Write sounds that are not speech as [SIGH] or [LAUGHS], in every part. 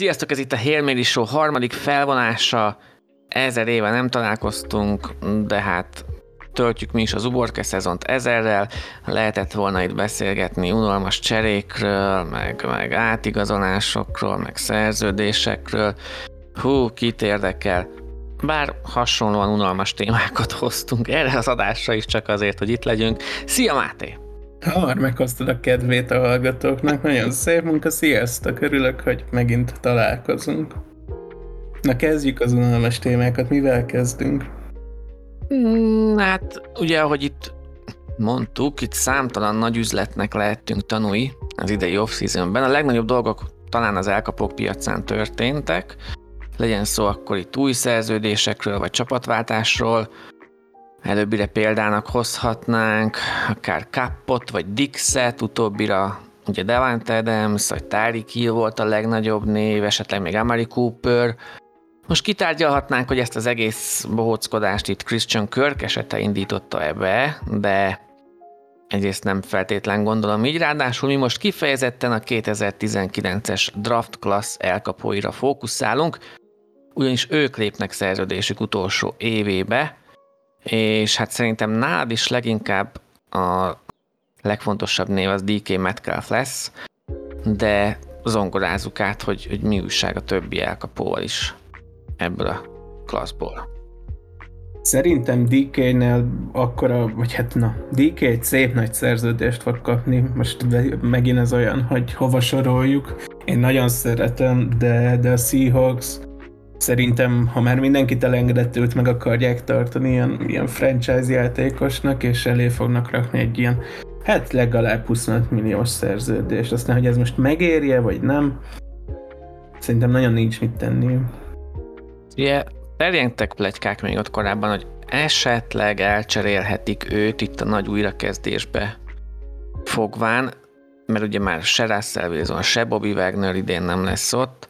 Sziasztok, ez itt a Hail Mary Show harmadik felvonása. Ezer éve nem találkoztunk, de hát töltjük mi is az uborka szezont ezerrel. Lehetett volna itt beszélgetni unalmas cserékről, meg, meg átigazolásokról, meg szerződésekről. Hú, kit érdekel. Bár hasonlóan unalmas témákat hoztunk erre az adásra is csak azért, hogy itt legyünk. Szia Máté! Hamar meghoztad a kedvét a hallgatóknak. Nagyon szép munka, sziasztok! Örülök, hogy megint találkozunk. Na kezdjük az unalmas témákat, mivel kezdünk? Mm, hát ugye, ahogy itt mondtuk, itt számtalan nagy üzletnek lehetünk tanulni az idei off-seasonben. A legnagyobb dolgok talán az elkapók piacán történtek, legyen szó akkor itt új szerződésekről, vagy csapatváltásról, Előbbire példának hozhatnánk akár Kappot vagy Dixet, utóbbira ugye Devante Adams, vagy Tyreek Hill volt a legnagyobb név, esetleg még Amari Cooper. Most kitárgyalhatnánk, hogy ezt az egész bohóckodást itt Christian Kirk esete indította ebbe, de egyrészt nem feltétlen gondolom így, ráadásul mi most kifejezetten a 2019-es draft class elkapóira fókuszálunk, ugyanis ők lépnek szerződésük utolsó évébe, és hát szerintem nálad is leginkább a legfontosabb név az DK Metcalf lesz, de zongorázzuk át, hogy, hogy mi újság a többi elkapóval is ebből a klasszból. Szerintem DK-nél akkora, vagy hát na, DK egy szép nagy szerződést fog kapni, most megint ez olyan, hogy hova soroljuk. Én nagyon szeretem, de, de a Seahawks Szerintem, ha már mindenkit elengedett, őt meg akarják tartani ilyen, ilyen franchise játékosnak, és elé fognak rakni egy ilyen, hát legalább 25 milliós szerződést. Aztán, hogy ez most megérje, vagy nem, szerintem nagyon nincs mit tenni. Ugye, terjengtek plegykák még ott korábban, hogy esetleg elcserélhetik őt itt a nagy újrakezdésbe fogván, mert ugye már se Russell Wilson, se Bobby Wagner idén nem lesz ott,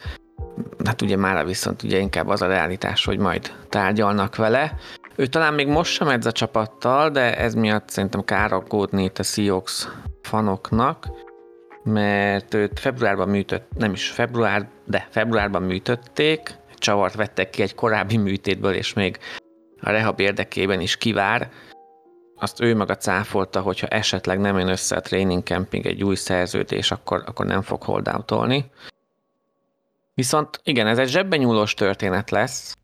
hát ugye már viszont ugye inkább az a realitás, hogy majd tárgyalnak vele. Ő talán még most sem edz a csapattal, de ez miatt szerintem kár aggódni itt a Seahawks fanoknak, mert őt februárban műtött, nem is február, de februárban műtötték, csavart vettek ki egy korábbi műtétből, és még a rehab érdekében is kivár. Azt ő maga cáfolta, hogyha esetleg nem jön össze a training camping egy új szerződés, akkor, akkor nem fog holdoutolni. Viszont igen, ez egy zsebben nyúlós történet lesz,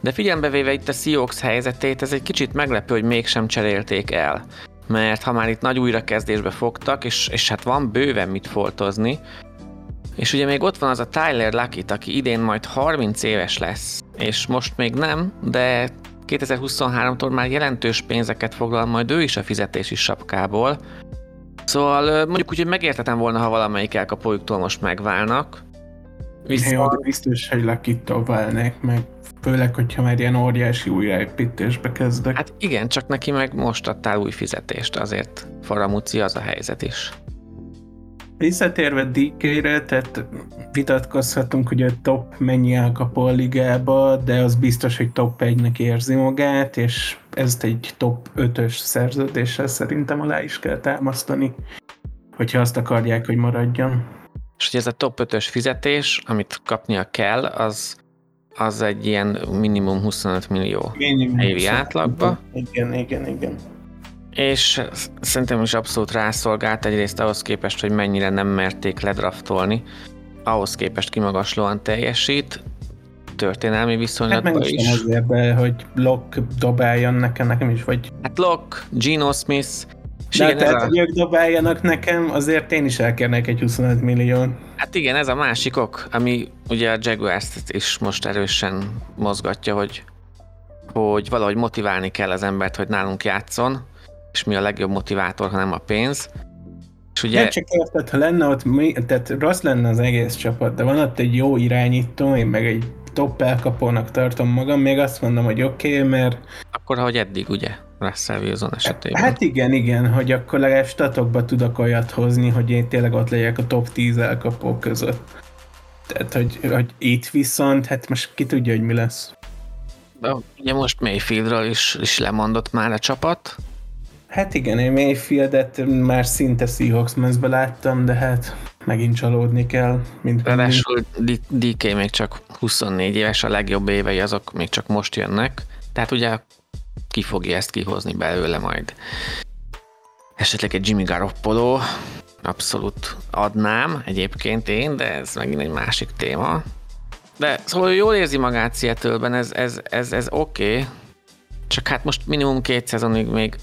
de figyelembe véve itt a Seahawks helyzetét, ez egy kicsit meglepő, hogy mégsem cserélték el. Mert ha már itt nagy újrakezdésbe fogtak, és, és hát van bőven mit foltozni, és ugye még ott van az a Tyler Luckett, aki idén majd 30 éves lesz, és most még nem, de 2023-tól már jelentős pénzeket foglal majd ő is a fizetési sapkából. Szóval mondjuk úgy, hogy megértetem volna, ha valamelyik elkapójuktól most megválnak, Viszont... De biztos, hogy lakittal válnék meg. Főleg, hogyha már ilyen óriási újraépítésbe kezdek. Hát igen, csak neki meg most adtál új fizetést, azért Faramuci az a helyzet is. Visszatérve DK-re, tehát vitatkozhatunk, hogy a top mennyi elkapó a ligába, de az biztos, hogy top 1-nek érzi magát, és ezt egy top 5-ös szerződéssel szerintem alá is kell támasztani, hogyha azt akarják, hogy maradjon. És hogy ez a top 5-ös fizetés, amit kapnia kell, az, az egy ilyen minimum 25 millió minimum évi átlagba. Igen, igen, igen. És szerintem is abszolút rászolgált egyrészt ahhoz képest, hogy mennyire nem merték ledraftolni, ahhoz képest kimagaslóan teljesít, történelmi viszonylatban hát is. azért be, hogy Lock dobáljon nekem, nekem is, vagy... Hát Lock, Gino Smith, és De igen, tehát, a... hogy ők dobáljanak nekem, azért én is elkérnek egy 25 millió. Hát igen, ez a másik ok, ami ugye a jaguars is most erősen mozgatja, hogy, hogy valahogy motiválni kell az embert, hogy nálunk játszon, és mi a legjobb motivátor, ha nem a pénz. És ugye... Nem csak érted, ha lenne ott, tehát rossz lenne az egész csapat, de van ott egy jó irányító, én meg egy top elkapónak tartom magam, még azt mondom, hogy oké, okay, mert... Akkor, ahogy eddig, ugye? Russell Wilson esetében. Hát igen, igen, hogy akkor legalább statokba tudok olyat hozni, hogy én tényleg ott legyek a top 10 elkapó között. Tehát, hogy, hogy itt viszont, hát most ki tudja, hogy mi lesz. De ugye most Mayfieldről is, is lemondott már a csapat. Hát igen, én Mayfieldet már szinte Seahawks mezbe láttam, de hát megint csalódni kell, mint Ráadásul DK még csak 24 éves, a legjobb évei azok még csak most jönnek, tehát ugye ki fogja ezt kihozni belőle majd. Esetleg egy Jimmy Garoppolo, abszolút adnám egyébként én, de ez megint egy másik téma. De szóval jól érzi magát seattle ez, ez, ez, ez oké, okay. csak hát most minimum két szezonig még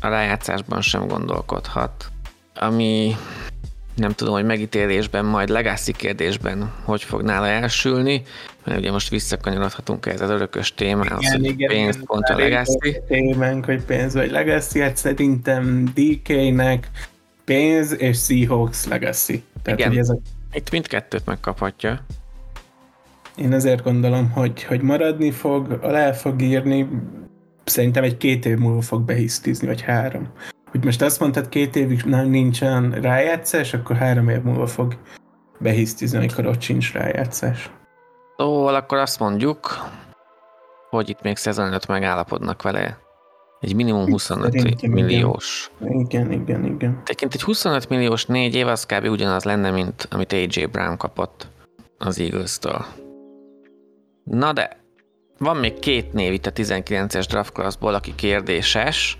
a rájátszásban sem gondolkodhat. Ami nem tudom, hogy megítélésben, majd legacy kérdésben hogy fog nála elsülni, mert ugye most visszakanyarodhatunk ez az örökös témához, igen, hogy igen, pénz igen, pont a legacy. Témánk, hogy pénz vagy legacy, hát szerintem DK-nek pénz és Seahawks legacy. Tehát, igen, ez a... itt mindkettőt megkaphatja. Én ezért gondolom, hogy, hogy maradni fog, alá fog írni, szerintem egy két év múlva fog behisztizni, vagy három hogy most azt mondtad, két évig nem nincsen rájátszás, akkor három év múlva fog behisztizni, amikor ott sincs rájátszás. Szóval akkor azt mondjuk, hogy itt még szezon előtt megállapodnak vele. Egy minimum 25 Szerintem milliós. Igen, igen, igen. Tekint egy 25 milliós négy év, az kb. ugyanaz lenne, mint amit AJ Brown kapott az Eagles-től. Na de, van még két név itt a 19-es draft classból, aki kérdéses.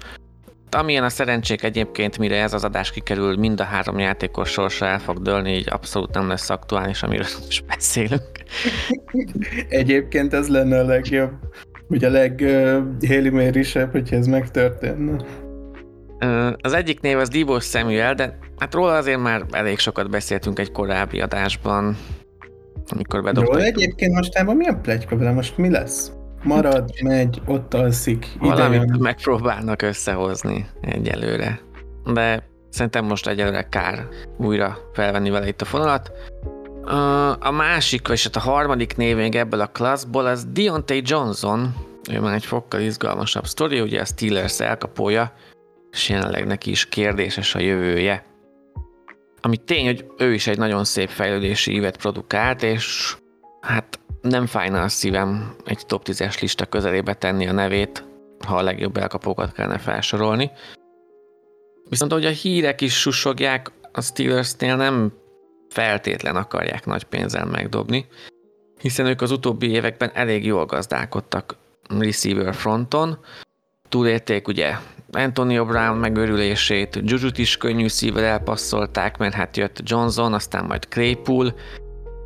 Amilyen a szerencsék egyébként, mire ez az adás kikerül, mind a három játékos sorsa el fog dőlni, így abszolút nem lesz aktuális, amiről [LAUGHS] is beszélünk. Egyébként ez lenne a legjobb, ugye a leghélimérisebb, uh, hogyha ez megtörténne. Az egyik név az Divo Samuel, de hát róla azért már elég sokat beszéltünk egy korábbi adásban, amikor bedobtuk. Róla egyébként mostában mi a plegyka vele? Most mi lesz? Marad, megy, ott alszik. Valamit idejön. megpróbálnak összehozni egyelőre. De szerintem most egyelőre kár újra felvenni vele itt a fonalat. A másik, vagy hát a harmadik név még ebből a klasszból, az Deontay Johnson, ő már egy fokkal izgalmasabb sztori, ugye a Steelers elkapója, és jelenleg neki is kérdéses a jövője. Ami tény, hogy ő is egy nagyon szép fejlődési ívet produkált, és hát nem fájna a szívem egy top 10-es lista közelébe tenni a nevét, ha a legjobb elkapókat kellene felsorolni. Viszont ahogy a hírek is susogják, a Steelersnél nem feltétlen akarják nagy pénzzel megdobni, hiszen ők az utóbbi években elég jól gazdálkodtak receiver fronton. Túlélték ugye Antonio Brown megörülését, Jujut is könnyű szívvel elpasszolták, mert hát jött Johnson, aztán majd Claypool,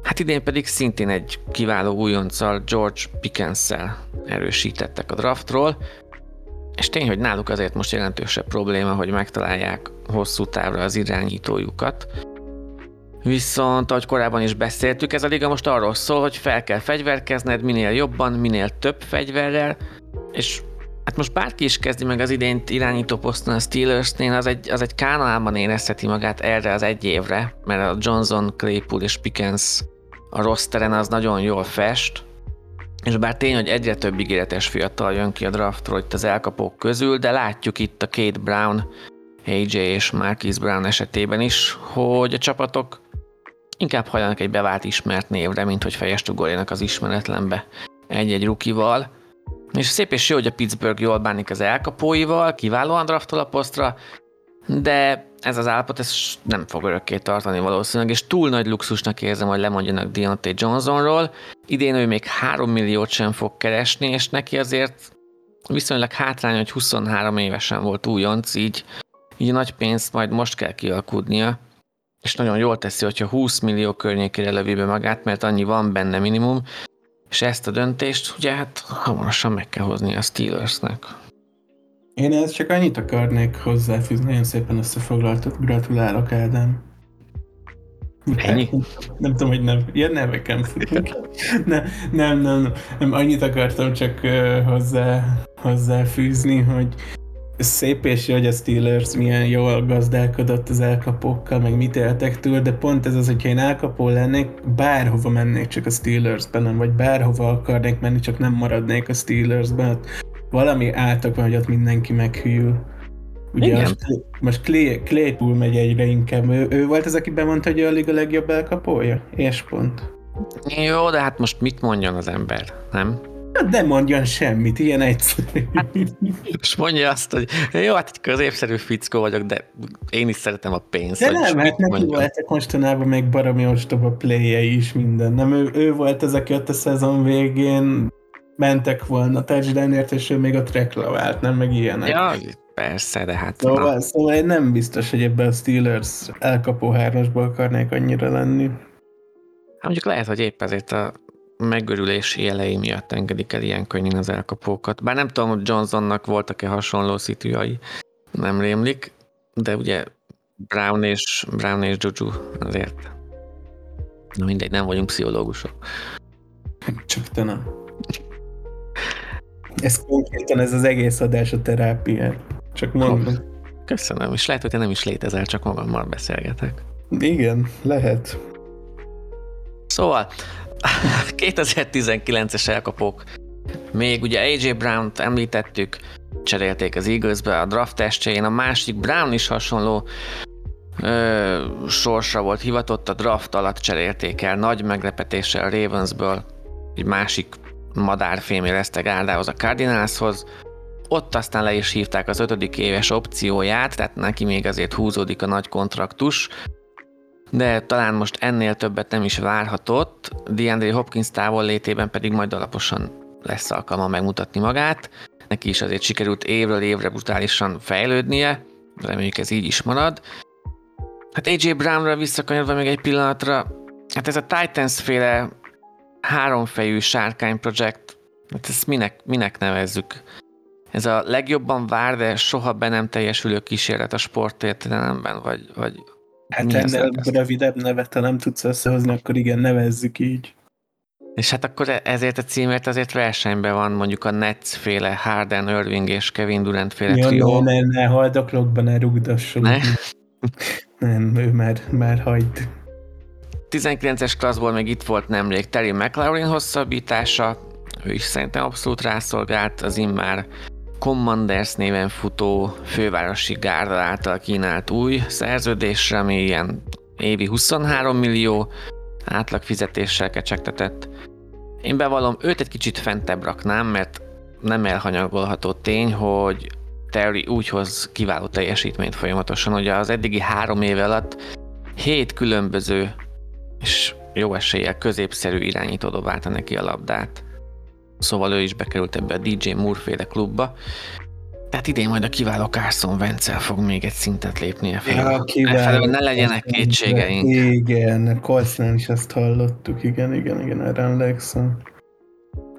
Hát idén pedig szintén egy kiváló újonccal, George pickens erősítettek a draftról, és tény, hogy náluk azért most jelentősebb probléma, hogy megtalálják hosszú távra az irányítójukat. Viszont, ahogy korábban is beszéltük, ez a liga most arról szól, hogy fel kell fegyverkezned minél jobban, minél több fegyverrel, és hát most bárki is kezdi meg az idént irányító poszton a Steelersnél, az egy, az egy kánalában érezheti magát erre az egy évre, mert a Johnson, Claypool és Pickens a rosteren az nagyon jól fest, és bár tény, hogy egyre több ígéretes fiatal jön ki a draftról itt az elkapók közül, de látjuk itt a Kate Brown, AJ és Marquis Brown esetében is, hogy a csapatok inkább hajlanak egy bevált ismert névre, mint hogy fejest ugorjanak az ismeretlenbe egy-egy rukival. És szép és jó, hogy a Pittsburgh jól bánik az elkapóival, kiválóan draftol a posztra, de ez az állapot ez nem fog örökké tartani valószínűleg, és túl nagy luxusnak érzem, hogy lemondjanak Deontay Johnsonról. Idén ő még 3 milliót sem fog keresni, és neki azért viszonylag hátrány, hogy 23 évesen volt újonc, így, így nagy pénzt majd most kell kialkudnia, és nagyon jól teszi, hogyha 20 millió környékére lövi be magát, mert annyi van benne minimum, és ezt a döntést ugye hát hamarosan meg kell hozni a Steelersnek. Én ezt csak annyit akarnék hozzáfűzni, nagyon szépen összefoglaltad, gratulálok Ádám. Ennyi? Nem tudom, hogy nem, ilyen neveken futunk. nem, nem, nem, nem, annyit akartam csak uh, hozzá, hozzáfűzni, hogy szép és jó, hogy a Steelers milyen jól gazdálkodott az elkapókkal, meg mit éltek túl, de pont ez az, hogyha én elkapó lennék, bárhova mennék csak a Steelersben, nem, vagy bárhova akarnék menni, csak nem maradnék a Steelersben valami átok van, hogy ott mindenki meghűl. Ugye Igen. most, most Clay, Claypool megy egyre inkább. Ő, ő volt az, aki bemondta, hogy ő a liga legjobb elkapója? És pont. Jó, de hát most mit mondjon az ember, nem? De mondjon semmit, ilyen egyszerű. Hát, és mondja azt, hogy jó, hát egy középszerű fickó vagyok, de én is szeretem a pénzt. De nem, hát neki voltak mostanában még baromi ostoba play is minden. Nem, ő, ő volt az, aki ott a szezon végén mentek volna touchdownért, és ő még a trackla vált, nem meg ilyenek. Ja, persze, de hát... Szóval, szóval én nem biztos, hogy ebben a Steelers elkapó hármasból akarnék annyira lenni. Hát mondjuk lehet, hogy épp ezért a megörülési jelei miatt engedik el ilyen könnyen az elkapókat. Bár nem tudom, hogy Johnsonnak voltak-e hasonló szitűjai, nem rémlik, de ugye Brown és, Brown és Juju azért. Na mindegy, nem vagyunk pszichológusok. Csak te nem. Ez konkrétan ez az egész adás a terápia. Csak mondom. Köszönöm, és lehet, hogy te nem is létezel, csak magammal beszélgetek. Igen, lehet. Szóval, [LAUGHS] 2019-es elkapók. Még ugye AJ Brown-t említettük, cserélték az Eaglesbe a draft testjén, a másik Brown is hasonló ö, sorsra volt hivatott, a draft alatt cserélték el nagy meglepetéssel Ravensből, egy másik madárfém érezte gárdához a Cardinalshoz, ott aztán le is hívták az ötödik éves opcióját, tehát neki még azért húzódik a nagy kontraktus, de talán most ennél többet nem is várhatott, DeAndre Hopkins távol létében pedig majd alaposan lesz alkalma megmutatni magát. Neki is azért sikerült évről évre brutálisan fejlődnie, reméljük ez így is marad. Hát AJ Brownra visszakanyarva még egy pillanatra, hát ez a Titans féle háromfejű sárkány projekt, hát ezt minek, minek nevezzük? Ez a legjobban vár, de soha be nem teljesülő kísérlet a sportértelemben, vagy, vagy Hát ennél rövidebb nevet, ha nem tudsz összehozni, akkor igen, nevezzük így. És hát akkor e- ezért a címért azért versenyben van mondjuk a Nets féle Harden, Irving és Kevin Durant féle ja, trió. Ne, ne, ne haldoklokba, ne rugdasson. Ne? nem, ő már, már hagyd. 19-es klasszból még itt volt nemrég Terry McLaurin hosszabbítása, ő is szerintem abszolút rászolgált az immár Commanders néven futó fővárosi gárda által kínált új szerződésre, ami ilyen évi 23 millió átlag fizetéssel kecsegtetett. Én bevallom, őt egy kicsit fentebb raknám, mert nem elhanyagolható tény, hogy Terry úgy hoz kiváló teljesítményt folyamatosan, hogy az eddigi három év alatt hét különböző és jó eséllyel középszerű irányító dobálta neki a labdát. Szóval ő is bekerült ebbe a DJ Moore féle klubba. Tehát idén majd a kiváló Carson wentz fog még egy szintet lépnie fel. Ja, kiváló. Ne legyenek kétségeink. Igen, Colsnál is ezt hallottuk, igen, igen, igen, erre emlékszem.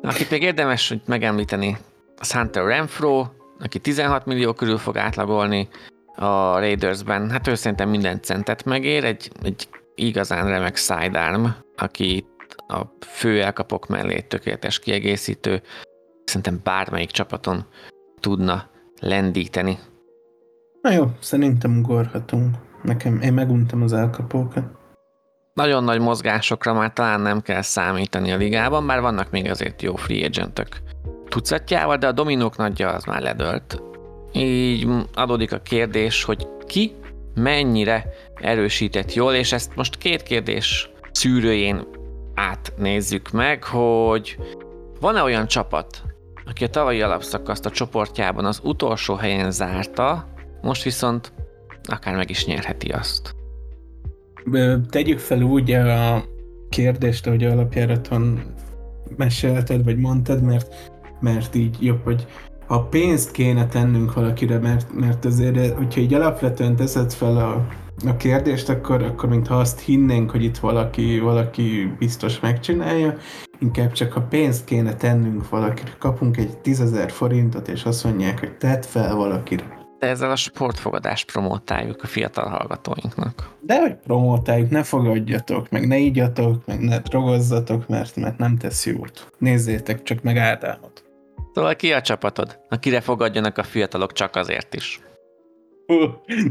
Akit még érdemes hogy megemlíteni, a Hunter Renfro, aki 16 millió körül fog átlagolni a Raidersben. Hát ő szerintem minden centet megér, egy, egy igazán remek sidearm, aki a fő elkapok mellé tökéletes kiegészítő, szerintem bármelyik csapaton tudna lendíteni. Na jó, szerintem ugorhatunk. Nekem, én meguntam az elkapókat. Nagyon nagy mozgásokra már talán nem kell számítani a ligában, bár vannak még azért jó free agentök tucatjával, de a dominók nagyja az már ledölt. Így adódik a kérdés, hogy ki mennyire erősített jól, és ezt most két kérdés szűrőjén átnézzük meg, hogy van-e olyan csapat, aki a tavalyi alapszakaszt a csoportjában az utolsó helyen zárta, most viszont akár meg is nyerheti azt. Tegyük fel úgy a kérdést, hogy alapjáraton mesélted, vagy mondtad, mert, mert így jobb, hogy ha pénzt kéne tennünk valakire, mert, mert azért, hogyha így alapvetően teszed fel a, a kérdést, akkor, akkor mintha azt hinnénk, hogy itt valaki, valaki biztos megcsinálja, inkább csak ha pénzt kéne tennünk valakire, kapunk egy tízezer forintot, és azt mondják, hogy tedd fel valakire. De ezzel a sportfogadást promotáljuk a fiatal hallgatóinknak. De hogy promotáljuk, ne fogadjatok, meg ne ígyatok, meg ne drogozzatok, mert, mert nem tesz jót. Nézzétek csak meg Ádámot. Szóval ki a csapatod, akire fogadjanak a fiatalok csak azért is?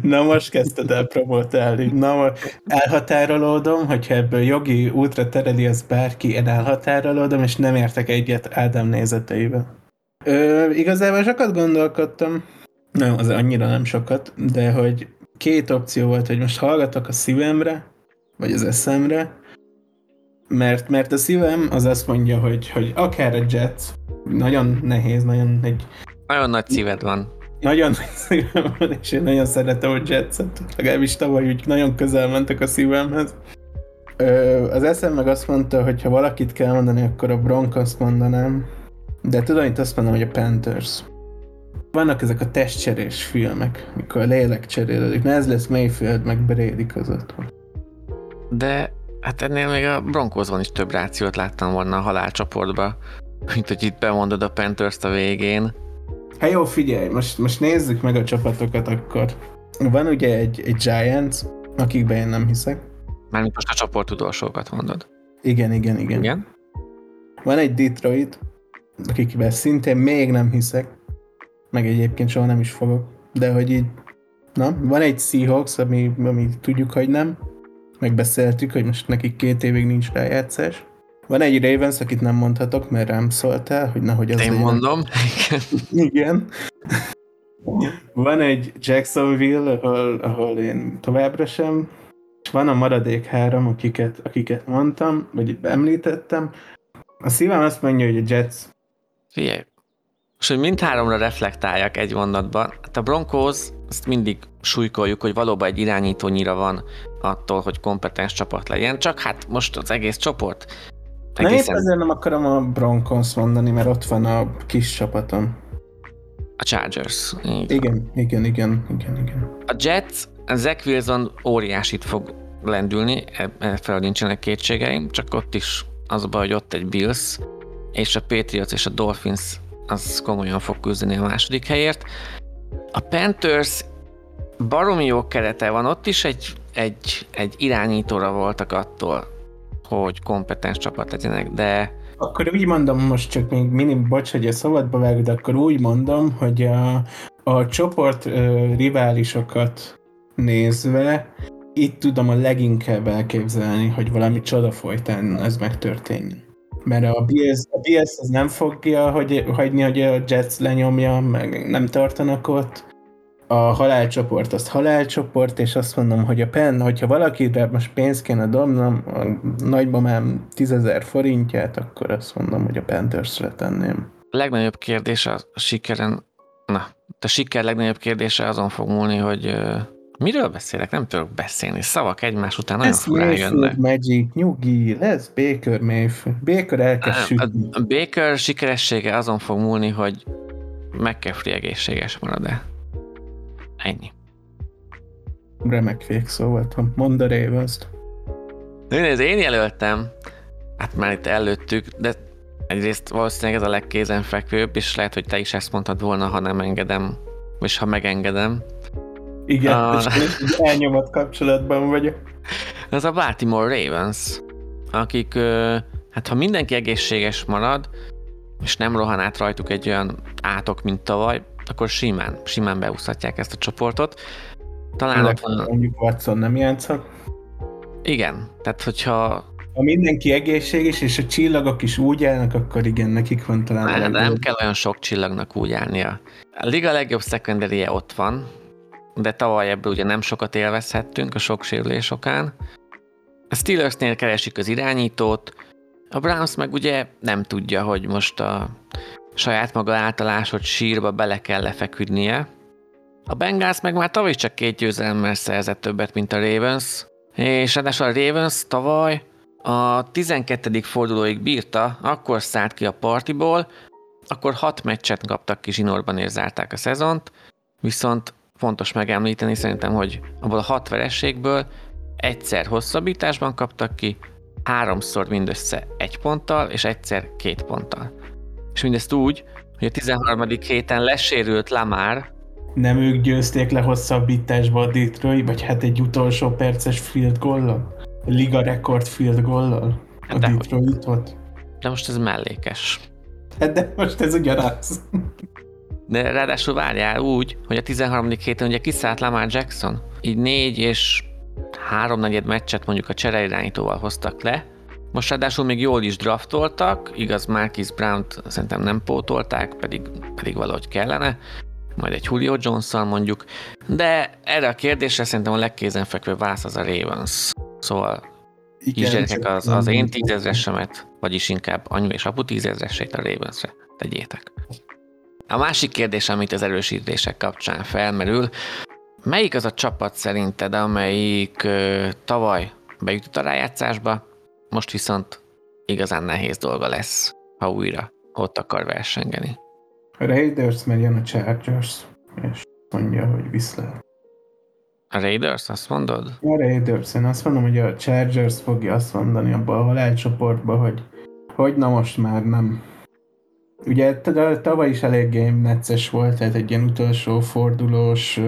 Na most kezdted el promotálni. Na, elhatárolódom, hogyha ebből jogi útra tereli az bárki, én elhatárolódom, és nem értek egyet Ádám nézeteivel. Ö, igazából sokat gondolkodtam, nem, az annyira nem sokat, de hogy két opció volt, hogy most hallgatok a szívemre, vagy az eszemre, mert, mert a szívem az azt mondja, hogy, hogy akár a Jets, nagyon nehéz, nagyon egy... Nagyon nagy szíved van. Nagyon nagy szívem van, és én nagyon szeretem a Jetset. Legalábbis tavaly úgy nagyon közel mentek a szívemhez. Ö, az eszem meg azt mondta, hogy ha valakit kell mondani, akkor a Broncos mondanám. De tudom, itt azt mondom, hogy a Panthers. Vannak ezek a testcserés filmek, mikor a lélek cserélődik. Na ez lesz Mayfield meg Brady között. De hát ennél még a Broncosban is több rációt láttam volna a halálcsoportba, mint hogy itt bemondod a panthers a végén. Hát jó, figyelj, most, most nézzük meg a csapatokat akkor. Van ugye egy, egy Giants, akikben én nem hiszek. Mármint most a csoport tudósókat mondod. Igen, igen, igen. Igen? Van egy Detroit, akikben szintén még nem hiszek, meg egyébként soha nem is fogok, de hogy így, na, van egy Seahawks, ami, ami tudjuk, hogy nem, megbeszéltük, hogy most nekik két évig nincs rájátszás. Van egy Ravens, akit nem mondhatok, mert rám szóltál, hogy nehogy az Én legyen. mondom. Igen. Van egy Jacksonville, ahol, ahol én továbbra sem, és van a maradék három, akiket, akiket mondtam, vagy említettem. A szívem azt mondja, hogy a Jets. Figyelj, és hogy mindháromra reflektáljak egy mondatban, hát a Broncos, azt mindig súlykoljuk, hogy valóban egy irányítónyira van attól, hogy kompetens csapat legyen, csak hát most az egész csoport Na épp ezért nem akarom a Broncos mondani, mert ott van a kis csapatom. A Chargers. Igen, igen, igen, igen, igen. A Jets, a Zach Wilson óriásit fog lendülni, e- fel nincsenek kétségeim, csak ott is az a baj, hogy ott egy Bills, és a Patriots és a Dolphins az komolyan fog küzdeni a második helyért. A Panthers baromi jó kerete van, ott is egy, egy, egy irányítóra voltak attól, hogy kompetens csapat legyenek, de Akkor úgy mondom, most csak még minim, bocs, hogy a szabadba vágod, akkor úgy mondom, hogy a, a csoport ö, riválisokat nézve, itt tudom a leginkább elképzelni, hogy valami csoda folytán ez megtörténjen. Mert a Bills, a Bills az nem fogja hogy, hagyni, hogy a Jets lenyomja, meg nem tartanak ott. A halálcsoport az halálcsoport, és azt mondom, hogy a pen, hogyha valakire most pénzt kéne dobnom, a nagymamám 10.000 forintját, akkor azt mondom, hogy a Panthers-re tenném. a legnagyobb kérdés a sikeren, na, a siker legnagyobb kérdése azon fog múlni, hogy ö, miről beszélek, nem tudok beszélni, szavak egymás után nagyon Lesz furán jönnek. Magic, nyugi, lesz Baker Mayfield. Baker elkezd A, a Baker sikeressége azon fog múlni, hogy McCaffrey egészséges marad-e. Ennyi. Remek végszó volt. Mondd a Ravens-t. Nézd, én jelöltem, hát már itt előttük, de egyrészt valószínűleg ez a legkézenfekvőbb, és lehet, hogy te is ezt mondtad volna, ha nem engedem, és ha megengedem. Igen, Ah. és elnyomott kapcsolatban vagyok. Ez a Baltimore Ravens, akik, hát ha mindenki egészséges marad, és nem rohan át rajtuk egy olyan átok, mint tavaly, akkor simán, simán beúszhatják ezt a csoportot. Talán ott van, Mondjuk Watson nem játszhat. igen, tehát hogyha Ha mindenki egészséges, és a csillagok is úgy állnak, akkor igen, nekik van talán a nem, nem kell olyan sok csillagnak úgy állnia. A liga legjobb secondary ott van, de tavaly ebből ugye nem sokat élvezhettünk a sok sérülés okán. A Steelersnél keresik az irányítót, a Browns meg ugye nem tudja, hogy most a saját maga által ásott sírba bele kell lefeküdnie. A Bengals meg már tavaly csak két győzelemmel szerzett többet, mint a Ravens, és ráadásul a Ravens tavaly a 12. fordulóig bírta, akkor szállt ki a partiból, akkor hat meccset kaptak ki zsinórban és zárták a szezont, viszont fontos megemlíteni szerintem, hogy abból a hat verességből egyszer hosszabbításban kaptak ki, háromszor mindössze egy ponttal, és egyszer két ponttal. És mindezt úgy, hogy a 13. héten lesérült Lamar, Nem ők győzték le hosszabbításba a Detroit, vagy hát egy utolsó perces field gollal? A liga rekord field gollal? A dehogy. Detroitot? de most ez mellékes. Hát de most ez ugyanaz. De ráadásul várjál úgy, hogy a 13. héten ugye kiszállt Lamar Jackson, így négy és háromnegyed meccset mondjuk a csereirányítóval hoztak le, most ráadásul még jól is draftoltak, igaz Marquis Brown-t szerintem nem pótolták, pedig, pedig valahogy kellene, majd egy Julio jones mondjuk, de erre a kérdésre szerintem a legkézenfekvőbb válasz az a Ravens. Szóval kisgyerekek az, az én tízezresemet, vagyis inkább anyu és apu tízezresét a Ravensre. tegyétek. A másik kérdés, amit az erősítések kapcsán felmerül, melyik az a csapat szerinted, amelyik ö, tavaly bejutott a rájátszásba, most viszont igazán nehéz dolga lesz, ha újra ott akar versengeni. A Raiders megy jön a Chargers, és mondja, hogy viszlát. A Raiders, azt mondod? A Raiders, én azt mondom, hogy a Chargers fogja azt mondani abba a halálcsoportba, hogy hogy na most már nem. Ugye tavaly is eléggé necces volt, tehát egy ilyen utolsó fordulós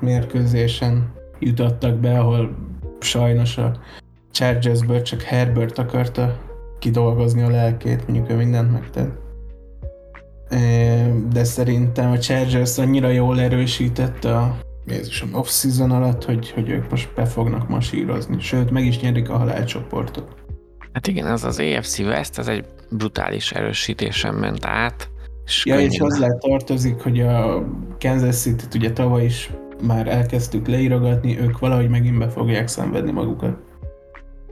mérkőzésen jutottak be, ahol sajnos a Chargersből csak Herbert akarta kidolgozni a lelkét, mondjuk ő mindent megtett. De szerintem a Chargers annyira jól erősítette a Jézusom off-season alatt, hogy, hogy ők most be fognak masírozni, sőt meg is nyerik a halálcsoportot. Hát igen, az az AFC West, ez egy brutális erősítésen ment át. És ja, és hozzá tartozik, hogy a Kansas city ugye tavaly is már elkezdtük leírogatni, ők valahogy megint be fogják szenvedni magukat.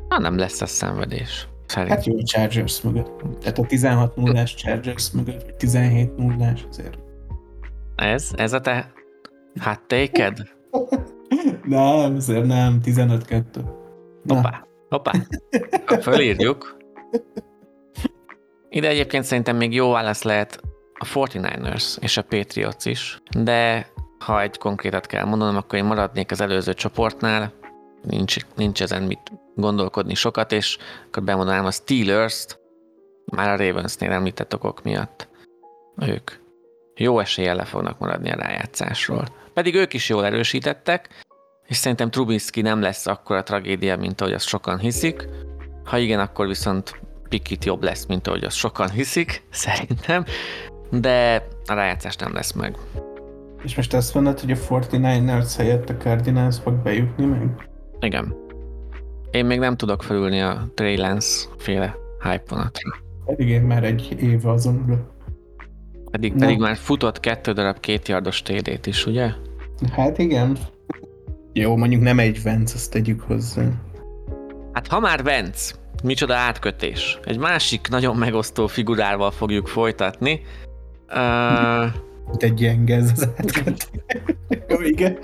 Na, nem lesz a szenvedés. Szerint. Hát jó, a Chargers mögött. Tehát a 16 0 Chargers mögött, vagy 17 0 azért. Ez? Ez a te háttéked? [LAUGHS] nem, azért nem, 15-2. Hoppá, hoppá. Fölírjuk. Ide egyébként szerintem még jó válasz lehet a 49ers és a Patriots is, de ha egy konkrétat kell mondanom, akkor én maradnék az előző csoportnál, nincs, nincs ezen mit gondolkodni sokat, és akkor bemondanám a Steelers-t, már a Ravensnél említett okok miatt. Ők jó eséllyel le fognak maradni a rájátszásról. Pedig ők is jól erősítettek, és szerintem Trubisky nem lesz akkora tragédia, mint ahogy azt sokan hiszik. Ha igen, akkor viszont Pikit jobb lesz, mint ahogy azt sokan hiszik, [LAUGHS] szerintem, de a rájátszás nem lesz meg. És most azt mondod, hogy a 49ers helyett a Cardinals fog bejutni meg? Igen. Én még nem tudok felülni a Trey Lance féle hype vonatra. Pedig én már egy év azon. Pedig, pedig már futott kettő darab két yardos TD-t is, ugye? Hát igen. Jó, mondjuk nem egy Vence, azt tegyük hozzá. Hát ha már Vence, micsoda átkötés. Egy másik nagyon megosztó figurával fogjuk folytatni. Uh... Egy gyenge ez az átkötés. Jó, igen.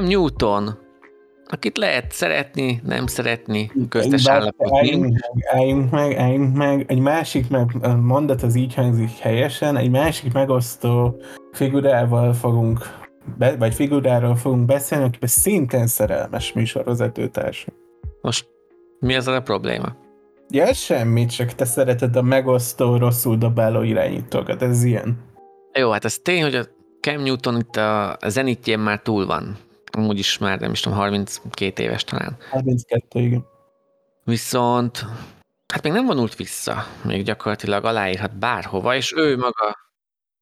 M. Newton, akit lehet szeretni, nem szeretni, köztes állapot álljunk álljunk meg, álljunk meg. Egy másik meg, mondat az így hangzik helyesen, egy másik megosztó figurával fogunk, be, vagy figuráról fogunk beszélni, akiben szintén szerelmes műsorvezetőtárs. Most mi az a probléma? Ja, semmi, csak te szereted a megosztó, rosszul dobáló irányítókat, ez ilyen. Jó, hát ez tény, hogy a Cam Newton itt a zenitjén már túl van amúgy is már nem is tudom, 32 éves talán. 32, igen. Viszont hát még nem vonult vissza, még gyakorlatilag aláírhat bárhova, és ő maga,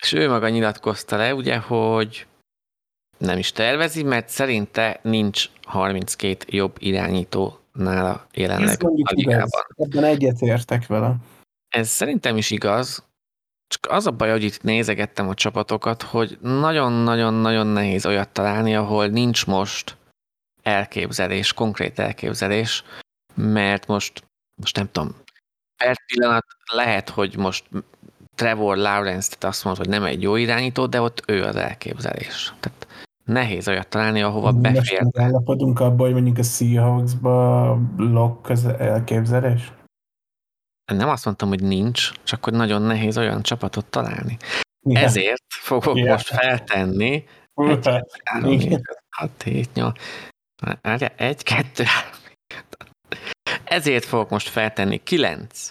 és ő maga nyilatkozta le, ugye, hogy nem is tervezi, mert szerinte nincs 32 jobb irányító nála jelenleg a ligában. Igaz. Ebben egyetértek vele. Ez szerintem is igaz, csak az a baj, hogy itt nézegettem a csapatokat, hogy nagyon-nagyon-nagyon nehéz olyat találni, ahol nincs most elképzelés, konkrét elképzelés, mert most, most nem tudom, per pillanat lehet, hogy most Trevor Lawrence tehát azt mondod, hogy nem egy jó irányító, de ott ő az elképzelés. Tehát nehéz olyat találni, ahova befér. Most állapodunk abban, hogy mondjuk a Seahawks-ba Lock az elképzelés? Nem azt mondtam, hogy nincs, csak hogy nagyon nehéz olyan csapatot találni. Igen. Ezért fogok Igen. most feltenni egy, három, hat, hét, nyolc, egy, kettő, ezért fogok most feltenni kilenc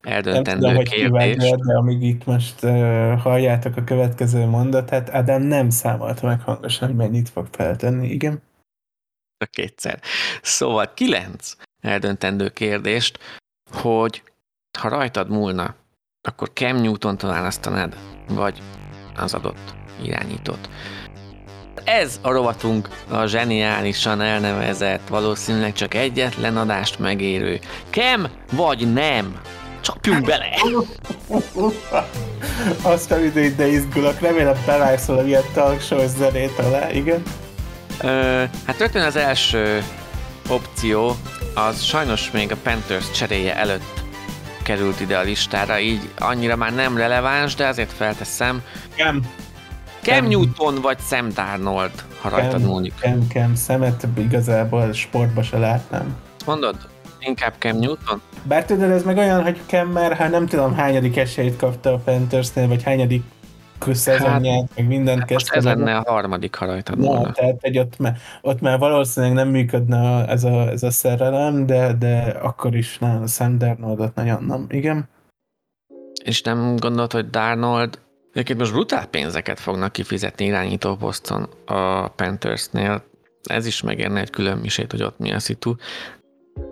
eldöntendő nem tudom, kérdést. de amíg itt most uh, halljátok a következő mondatát, Adam nem számolta meg hangosan, hogy mennyit fog feltenni, igen? A kétszer. Szóval kilenc eldöntendő kérdést, hogy ha rajtad múlna, akkor Cam Newton-t választanád, vagy az adott irányítót. Ez a rovatunk a zseniálisan elnevezett, valószínűleg csak egyetlen adást megérő. Kem vagy nem? Csapjunk bele! [LAUGHS] Azt a időt, de izgulok, remélem bevágszol a ilyen talkshow zenét alá, igen? Ö, hát rögtön az első opció, az sajnos még a Panthers cseréje előtt került ide a listára, így annyira már nem releváns, de azért felteszem. Cam, Cam. Newton vagy Sam Darnold, ha rajtad múlik. Cam, Cam, szemet igazából sportba se látnám. Mondod? Inkább Cam Newton? Bár tudod, ez meg olyan, hogy Cam már, hát nem tudom, hányadik esélyt kapta a Panthersnél, vagy hányadik szezonját, meg mindent Hát most kezdte. ez lenne a harmadik, ha rajtad Na, volna. tehát egy ott, már, ott már valószínűleg nem működne a- ez a, ez a szerelem, de, de akkor is nem, a Sam Darnoldot nagyon nem. Igen. És nem gondolod, hogy Darnold Egyébként most brutál pénzeket fognak kifizetni irányító poszton a Panthersnél. Ez is megérne egy külön misét, hogy ott mi a szitu.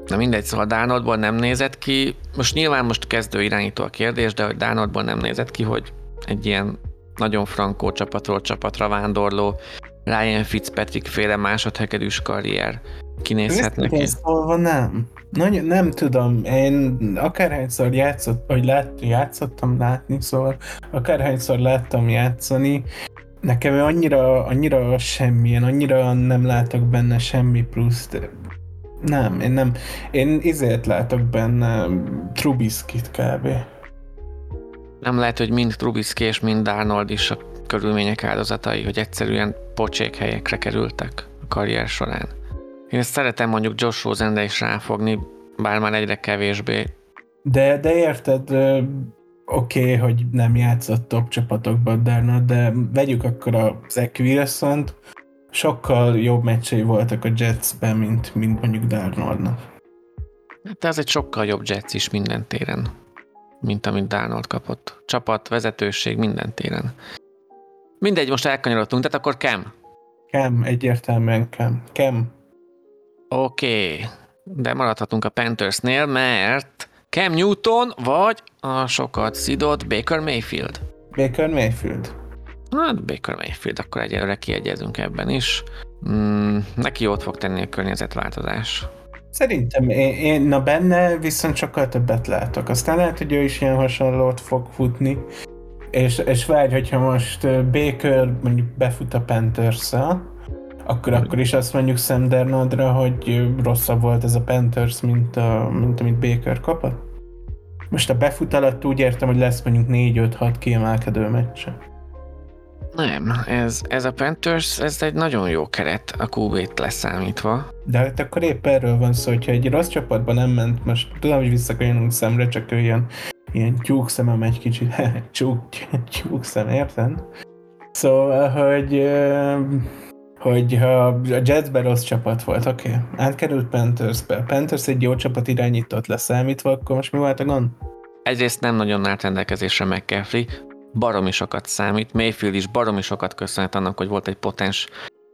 Na mindegy, szóval Darnoldból nem nézett ki, most nyilván most kezdő irányító a kérdés, de hogy Darnoldból nem nézett ki, hogy egy ilyen nagyon frankó csapatról csapatra vándorló Ryan Fitzpatrick féle másodhegedűs karrier kinézhet neki. Szólva nem. Nagy, nem tudom, én akárhányszor játszott, vagy lát, játszottam látni, szóval akárhányszor láttam játszani, nekem annyira, annyira semmilyen, annyira nem látok benne semmi pluszt. Nem, én nem. Én izért látok benne Trubiskit kb. Nem lehet, hogy mind Trubisky és mind Darnold is a körülmények áldozatai, hogy egyszerűen pocsék helyekre kerültek a karrier során. Én ezt szeretem mondjuk Josh Rosenre is ráfogni, bár már egyre kevésbé. De, de érted, oké, okay, hogy nem játszott top csapatokban Darnold, de vegyük akkor a Zach Wilson-t, sokkal jobb meccsei voltak a Jetsben, mint, mint mondjuk Darnoldnak. De az egy sokkal jobb Jets is minden téren, mint amit Darnold kapott. Csapat, vezetőség minden téren. Mindegy, most elkanyarodtunk, tehát akkor Cam. Cam, egyértelműen Cam. Cam. Oké, okay. de maradhatunk a Panthersnél, mert Cam Newton vagy a sokat szidott Baker Mayfield. Baker Mayfield. Hát Baker Mayfield, akkor egyelőre kiegyezünk ebben is. Mm, neki jót fog tenni a környezetváltozás. Szerintem én, én, na benne viszont sokkal többet látok. Aztán lehet, hogy ő is ilyen hasonlót fog futni. És, és várj, hogyha most Baker mondjuk befut a panthers akkor, akkor is azt mondjuk Sam Darnoldra, hogy rosszabb volt ez a Panthers, mint, a, mint amit Baker kapott. Most a befut alatt úgy értem, hogy lesz mondjuk 4-5-6 kiemelkedő meccse. Nem, ez, ez a Panthers, ez egy nagyon jó keret a QB-t leszámítva. De hát akkor épp erről van szó, hogyha egy rossz csapatban nem ment, most tudom, hogy visszakanyolunk szemre, csak ő ilyen, tyúk szemem egy kicsit, [LAUGHS] tyúk, tyúk szem, érted? Szóval, hogy, hogy ha a Jetsben rossz csapat volt, oké, okay. átkerült Panthersbe, Panthers egy jó csapat irányított leszámítva, akkor most mi volt a gond? Egyrészt nem nagyon állt rendelkezésre McCaffrey, baromi sokat számít, Mayfield is baromi sokat köszönhet annak, hogy volt egy potens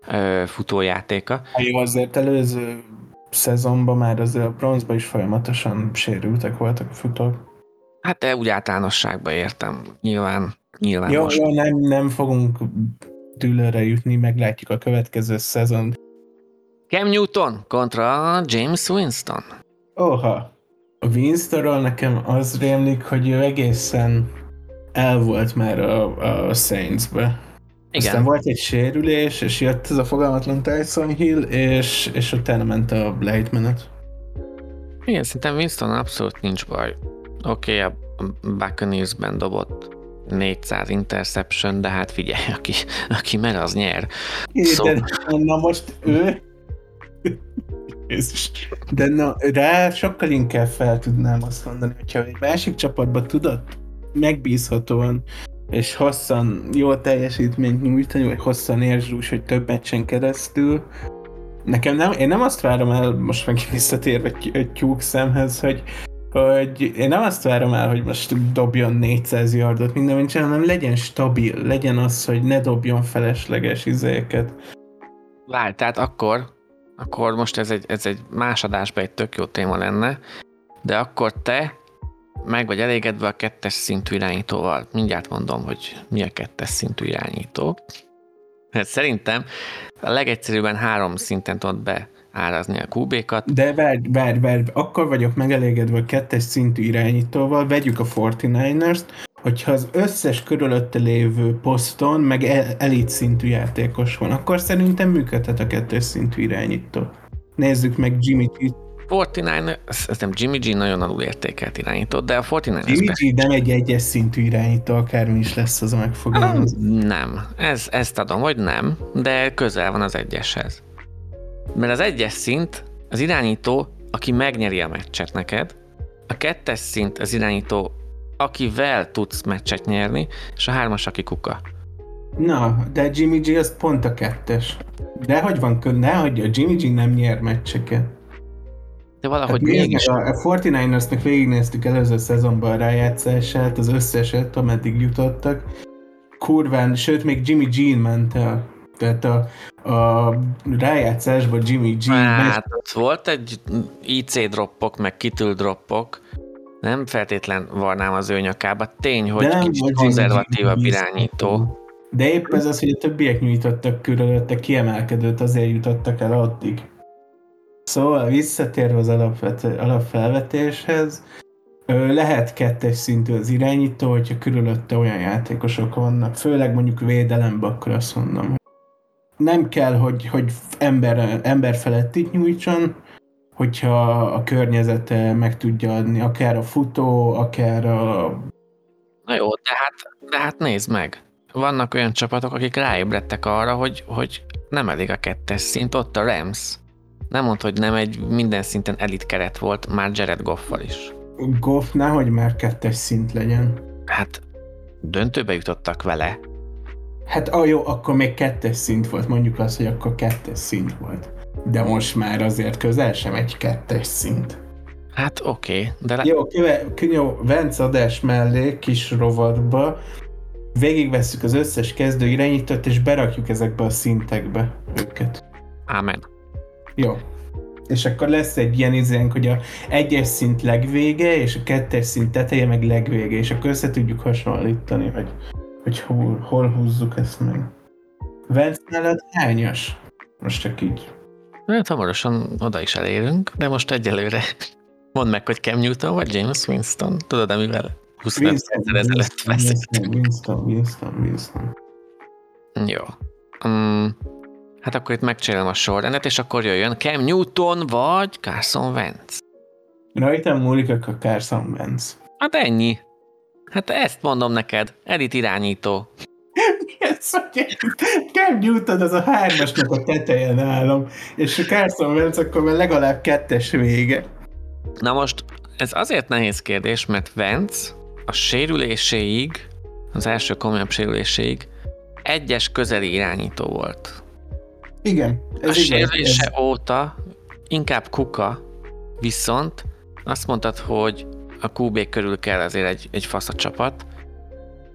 ö, futójátéka. Jó, azért előző szezonban már azért a bronzban is folyamatosan sérültek voltak a futók. Hát de úgy általánosságban értem, nyilván, nyilván Jó, most. jó nem, nem fogunk dűlőre jutni, meglátjuk a következő szezon. Cam Newton kontra James Winston. Oha! A Winstonról nekem az rémlik, hogy ő egészen el volt már a, a Saints-be. Igen, Aztán volt egy sérülés, és jött ez a fogalmatlan Tyson Hill, és, és utána ment a Blade menet. Igen, szerintem Winston abszolút nincs baj. Oké, okay, a Buccaneers-ben dobott 400 interception, de hát figyelj, aki, aki mer, az nyer. Szóval- De, na most ő... De na, rá sokkal inkább fel tudnám azt mondani, hogyha egy másik csapatban tudott megbízhatóan és hosszan jó teljesítményt nyújtani, vagy hosszan érzsús, hogy több meccsen keresztül. Nekem nem, én nem azt várom el, most megint visszatérve egy, tyúk szemhez, hogy, hogy én nem azt várom el, hogy most dobjon 400 yardot minden meccsen, hanem legyen stabil, legyen az, hogy ne dobjon felesleges izéket. Várj, tehát akkor, akkor most ez egy, ez egy más adásban egy tök jó téma lenne, de akkor te meg vagy elégedve a kettes szintű irányítóval. Mindjárt mondom, hogy mi a kettes szintű irányító. Hát szerintem a legegyszerűbben három szinten tudod beárazni a QB-kat. De várj, várj, várj, akkor vagyok megelégedve a kettes szintű irányítóval, vegyük a 49ers-t, hogyha az összes körülötte lévő poszton meg el- elit szintű játékos van, akkor szerintem működhet a kettes szintű irányító. Nézzük meg Jimmy G. 49, nem Jimmy G nagyon alul értékelt irányított, de a 49 Jimmy G nem egy egyes szintű irányító, akármi is lesz az a megfogalmazás. Nem, ez, ezt adom, hogy nem, de közel van az egyeshez. Mert az egyes szint az irányító, aki megnyeri a meccset neked, a kettes szint az irányító, akivel tudsz meccset nyerni, és a hármas, aki kuka. Na, de Jimmy G az pont a kettes. De hogy van, nehogy a Jimmy G nem nyer meccseket. De valahogy hát mégis... A, a 49ersnek végignéztük előző szezonban a rájátszását, az összeset, ameddig jutottak. Kurván, sőt még Jimmy G ment el. Tehát a, a rájátszásban Jimmy G... Hát, ott volt egy IC droppok, meg kitül droppok, nem feltétlen varnám az ő nyakába. Tény, hogy kicsit konzervatívabb irányító. De épp ez az, hogy a többiek nyújtottak körülötte kiemelkedőt, azért jutottak el addig. Szóval visszatérve az alapvet, alapfelvetéshez, lehet kettes szintű az irányító, hogyha körülötte olyan játékosok vannak, főleg mondjuk védelemben, akkor azt mondom, hogy nem kell, hogy, hogy ember, ember felett itt nyújtson, hogyha a környezete meg tudja adni, akár a futó, akár a... Na jó, de hát, de hát nézd meg. Vannak olyan csapatok, akik ráébredtek arra, hogy, hogy nem elég a kettes szint, ott a Rams. Nem mond, hogy nem egy minden szinten elit keret volt, már Jared Goffal is. Goff nehogy már kettes szint legyen. Hát döntőbe jutottak vele. Hát ah, jó, akkor még kettes szint volt, mondjuk azt, hogy akkor kettes szint volt. De most már azért közel sem egy kettes szint. Hát oké, okay, de... Le- jó, köve, jó, Vence adás mellé, kis rovatba, végigvesszük az összes kezdő irányítót, és berakjuk ezekbe a szintekbe őket. Ámen. Jó. És akkor lesz egy ilyen izénk, hogy a egyes szint legvége, és a kettes szint teteje meg legvége, és akkor össze tudjuk hasonlítani, hogy, hogy hol, hol húzzuk ezt meg. Vence nálad hányas? Most csak így. Hát hamarosan oda is elérünk, de most egyelőre [LAUGHS] mondd meg, hogy Cam Newton vagy James Winston. Tudod, amivel 25 Winston, ezelőtt Winston, Winston, Winston, Winston. Jó. Um, Hát akkor itt megcsinálom a sorrendet, és akkor jöjjön Cam Newton vagy Carson Wentz. Rajtam múlik a Carson Wentz. Hát ennyi. Hát ezt mondom neked, elit irányító. [LAUGHS] Cam Newton az a hármasnak a teteje nálam, és a Carson Wentz akkor már legalább kettes vége. Na most, ez azért nehéz kérdés, mert Wentz a sérüléséig, az első komolyabb sérüléséig egyes közeli irányító volt. Igen. Ez a sérülése ez... óta inkább kuka, viszont azt mondtad, hogy a QB körül kell azért egy, egy fasz a csapat,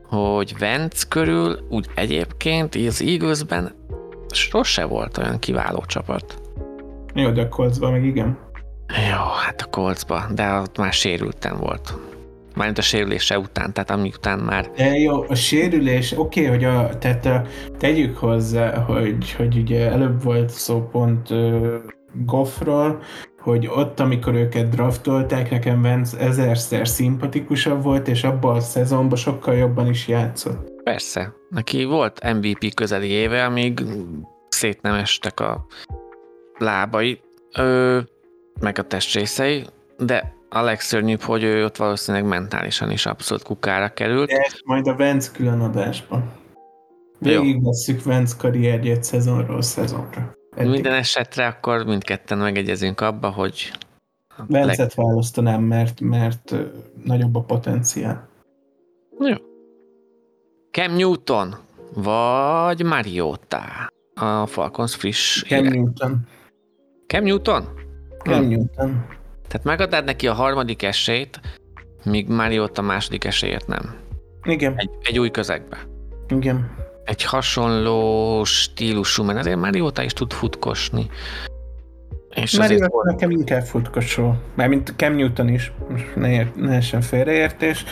hogy Vence körül úgy egyébként az Eaglesben sose volt olyan kiváló csapat. Jó, de a Coltsban meg igen. Jó, hát a Coltsban, de ott már sérülten volt. Mármint a sérülése után, tehát után már... De jó, a sérülés, oké, okay, hogy a, tehát a, tegyük hozzá, hogy, hogy ugye előbb volt szó pont uh, Goffról, hogy ott, amikor őket draftolták, nekem Vance ezerszer szimpatikusabb volt, és abban a szezonban sokkal jobban is játszott. Persze. Neki volt MVP közeli éve, amíg szét nem estek a lábai, ö, meg a testrészei, de a legszörnyűbb, hogy ő ott valószínűleg mentálisan is abszolút kukára került. De majd a Vence külön adásban. Végigvesszük Vence karrierjét szezonról szezonra. Eddig. Minden esetre akkor mindketten megegyezünk abba, hogy... Vencet leg... választanám, mert, mert nagyobb a potenciál. Jó. Cam Newton, vagy Mariota? A Falcons friss Cam Newton. Cam Newton? Cam hm. Newton. Tehát megadnád neki a harmadik esélyt, míg Mariota második esélyet nem. Igen. Egy, egy új közegbe. Igen. Egy hasonló stílusú, mert azért Mariota is tud futkosni. És Mariota azért... nekem inkább futkosol. Mármint Cam Newton is, most ne, ért, ne essen félreértés,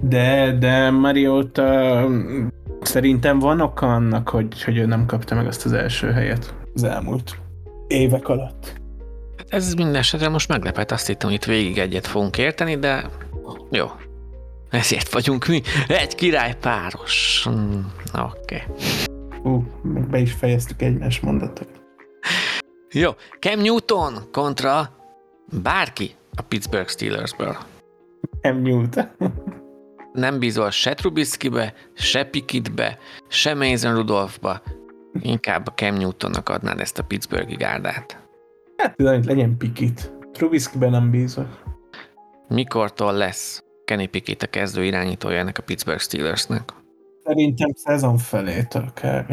de, de Mariota szerintem van oka annak, hogy, hogy ő nem kapta meg azt az első helyet az elmúlt évek alatt. Ez minden esetre most meglepett, azt hittem, hogy itt végig egyet fogunk érteni, de jó. Ezért vagyunk mi. Egy királypáros. Hmm, Oké. Okay. Uh, be is fejeztük egymás mondatot. Jó. Cam Newton kontra bárki a Pittsburgh Steelersből. Nem Newton. Nem bízol se Trubiskybe, se Pikitbe, se Mason Rudolphba. Inkább a Cam Newtonnak adnád ezt a Pittsburghi gárdát. Hát tudom, hogy legyen Pikit. Trubiskyben nem bízok. Mikortól lesz Kenny Pickett a kezdő irányítója ennek a Pittsburgh Steelersnek? Szerintem szezon felétől kb.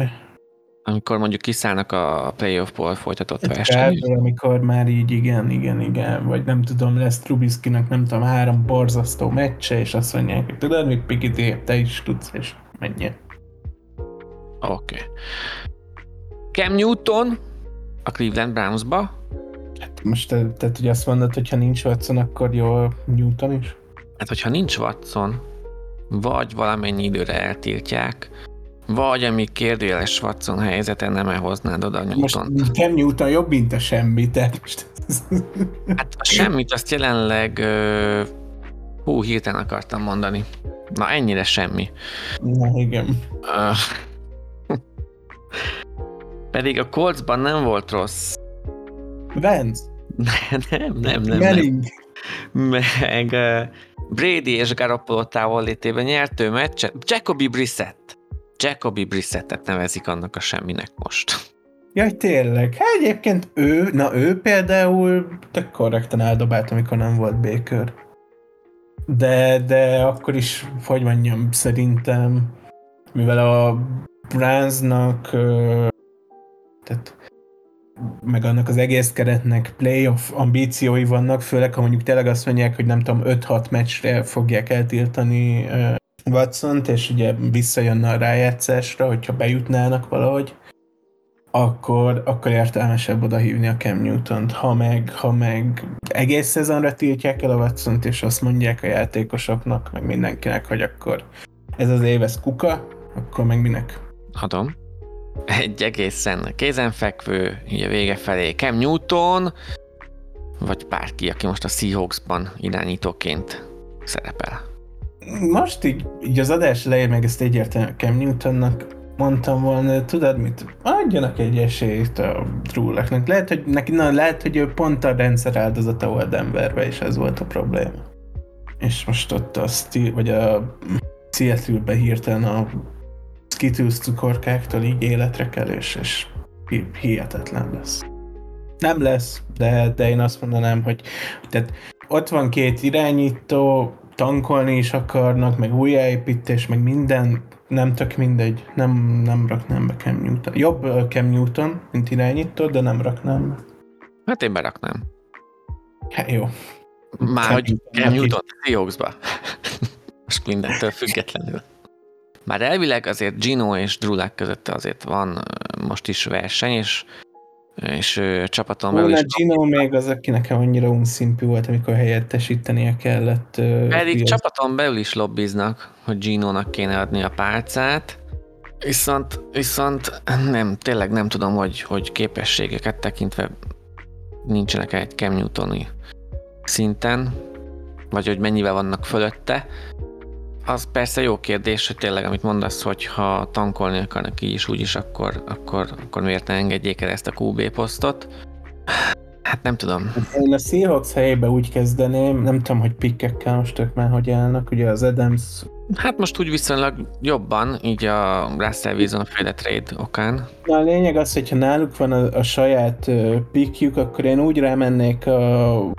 Amikor mondjuk kiszállnak a playoff-ból folytatott verseny. kb. amikor már így igen, igen, igen, vagy nem tudom, lesz Trubiskynak nem tudom, három borzasztó meccse, és azt mondják, hogy tudod, mit Pikit, te is tudsz, és menjen. Oké. Okay. Cam Newton a Cleveland Brownsba. Hát most te, te ugye azt mondod, hogy ha nincs Watson, akkor jó Newton is? Hát, hogyha nincs Watson, vagy valamennyi időre eltiltják, vagy ami kérdéles Watson helyzeten nem elhoznád oda Most Newton. Cam Newton jobb, mint a semmi, tehát most... Hát a semmit azt jelenleg ö, hú, hirtelen akartam mondani. Na ennyire semmi. Na igen. Ö, pedig a Coltsban nem volt rossz. Vance, [LAUGHS] Nem, nem, nem, nem. Manning. Meg ö, Brady és Garoppolo távollétében nyertő meccset. Jacoby Brissett. Jacoby Brissettet nevezik annak a semminek most. Jaj, tényleg. Hát egyébként ő, na ő például tök korrekten eldobált, amikor nem volt Baker. De, de akkor is, hogy mondjam, szerintem, mivel a Brownsnak, tehát meg annak az egész keretnek playoff ambíciói vannak, főleg ha mondjuk tényleg azt mondják, hogy nem tudom, 5-6 meccsre fogják eltiltani ö, Watson-t, és ugye visszajönne a rájátszásra, hogyha bejutnának valahogy, akkor, akkor értelmesebb oda hívni a Cam Newton-t. Ha meg, ha meg egész szezonra tiltják el a watson és azt mondják a játékosoknak, meg mindenkinek, hogy akkor ez az éves kuka, akkor meg minek? Adom. Egy egészen kézenfekvő, így vége felé Cam Newton, vagy bárki, aki most a Seahawksban irányítóként szerepel. Most így, így az adás elején meg ezt egyértelműen Cam Newtonnak mondtam volna, tudod mit, adjanak egy esélyt a Drúleknek. Lehet, hogy neki, na, lehet, hogy ő pont a rendszer áldozata volt Denverbe, és ez volt a probléma. És most ott a Steel, vagy a Seattle-be hirtelen a Skittles cukorkáktól így életre kelés, és hi- hihetetlen lesz. Nem lesz, de, de én azt mondanám, hogy tehát ott van két irányító, tankolni is akarnak, meg újjáépítés, meg minden, nem tök mindegy, nem, nem raknám be Cam Newton. Jobb Cam Newton, mint irányító, de nem raknám be. Hát én beraknám. Hát jó. Már Cam hogy Cam Newton Seahawksba. [LAUGHS] Most mindentől függetlenül. Már elvileg azért Gino és Drulák között azért van most is verseny, és, és csapaton belül is Gino még az, aki nekem annyira unszimpű volt, amikor helyettesítenie kellett. Pedig Fields. csapaton belül is lobbiznak, hogy Gino-nak kéne adni a pálcát, viszont, viszont nem, tényleg nem tudom, hogy, hogy képességeket tekintve nincsenek egy Cam Newtoni szinten, vagy hogy mennyivel vannak fölötte. Az persze jó kérdés, hogy tényleg, amit mondasz, hogy ha tankolni akarnak így is, úgy is, akkor, akkor, akkor miért ne engedjék el ezt a QB posztot? Hát nem tudom. Én a Seahawks helyébe úgy kezdeném, nem tudom, hogy pikkekkel most ők már hogy állnak, ugye az Adams Hát most úgy viszonylag jobban, így a Russell Wilson féle trade okán. Na a lényeg az, hogyha náluk van a, a saját uh, pickjük, akkor én úgy rámennék a...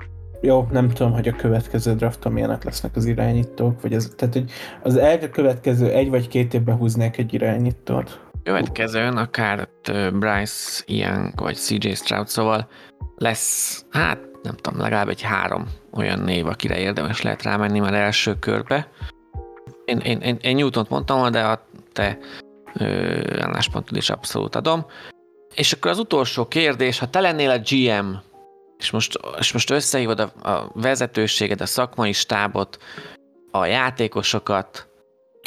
Jó, nem tudom, hogy a következő drafton milyenek lesznek az irányítók, vagy az, tehát, hogy az elkövetkező egy vagy két évben húznék egy irányítót. Következőn akár Bryce Young vagy CJ Stroud, szóval lesz, hát nem tudom, legalább egy három olyan név, akire érdemes lehet rámenni már első körbe. Én, én, én, én Newtont mondtam de a te ö, álláspontod is abszolút adom. És akkor az utolsó kérdés, ha te lennél a GM, és most, és most összehívod a, a vezetőséged, a szakmai stábot, a játékosokat,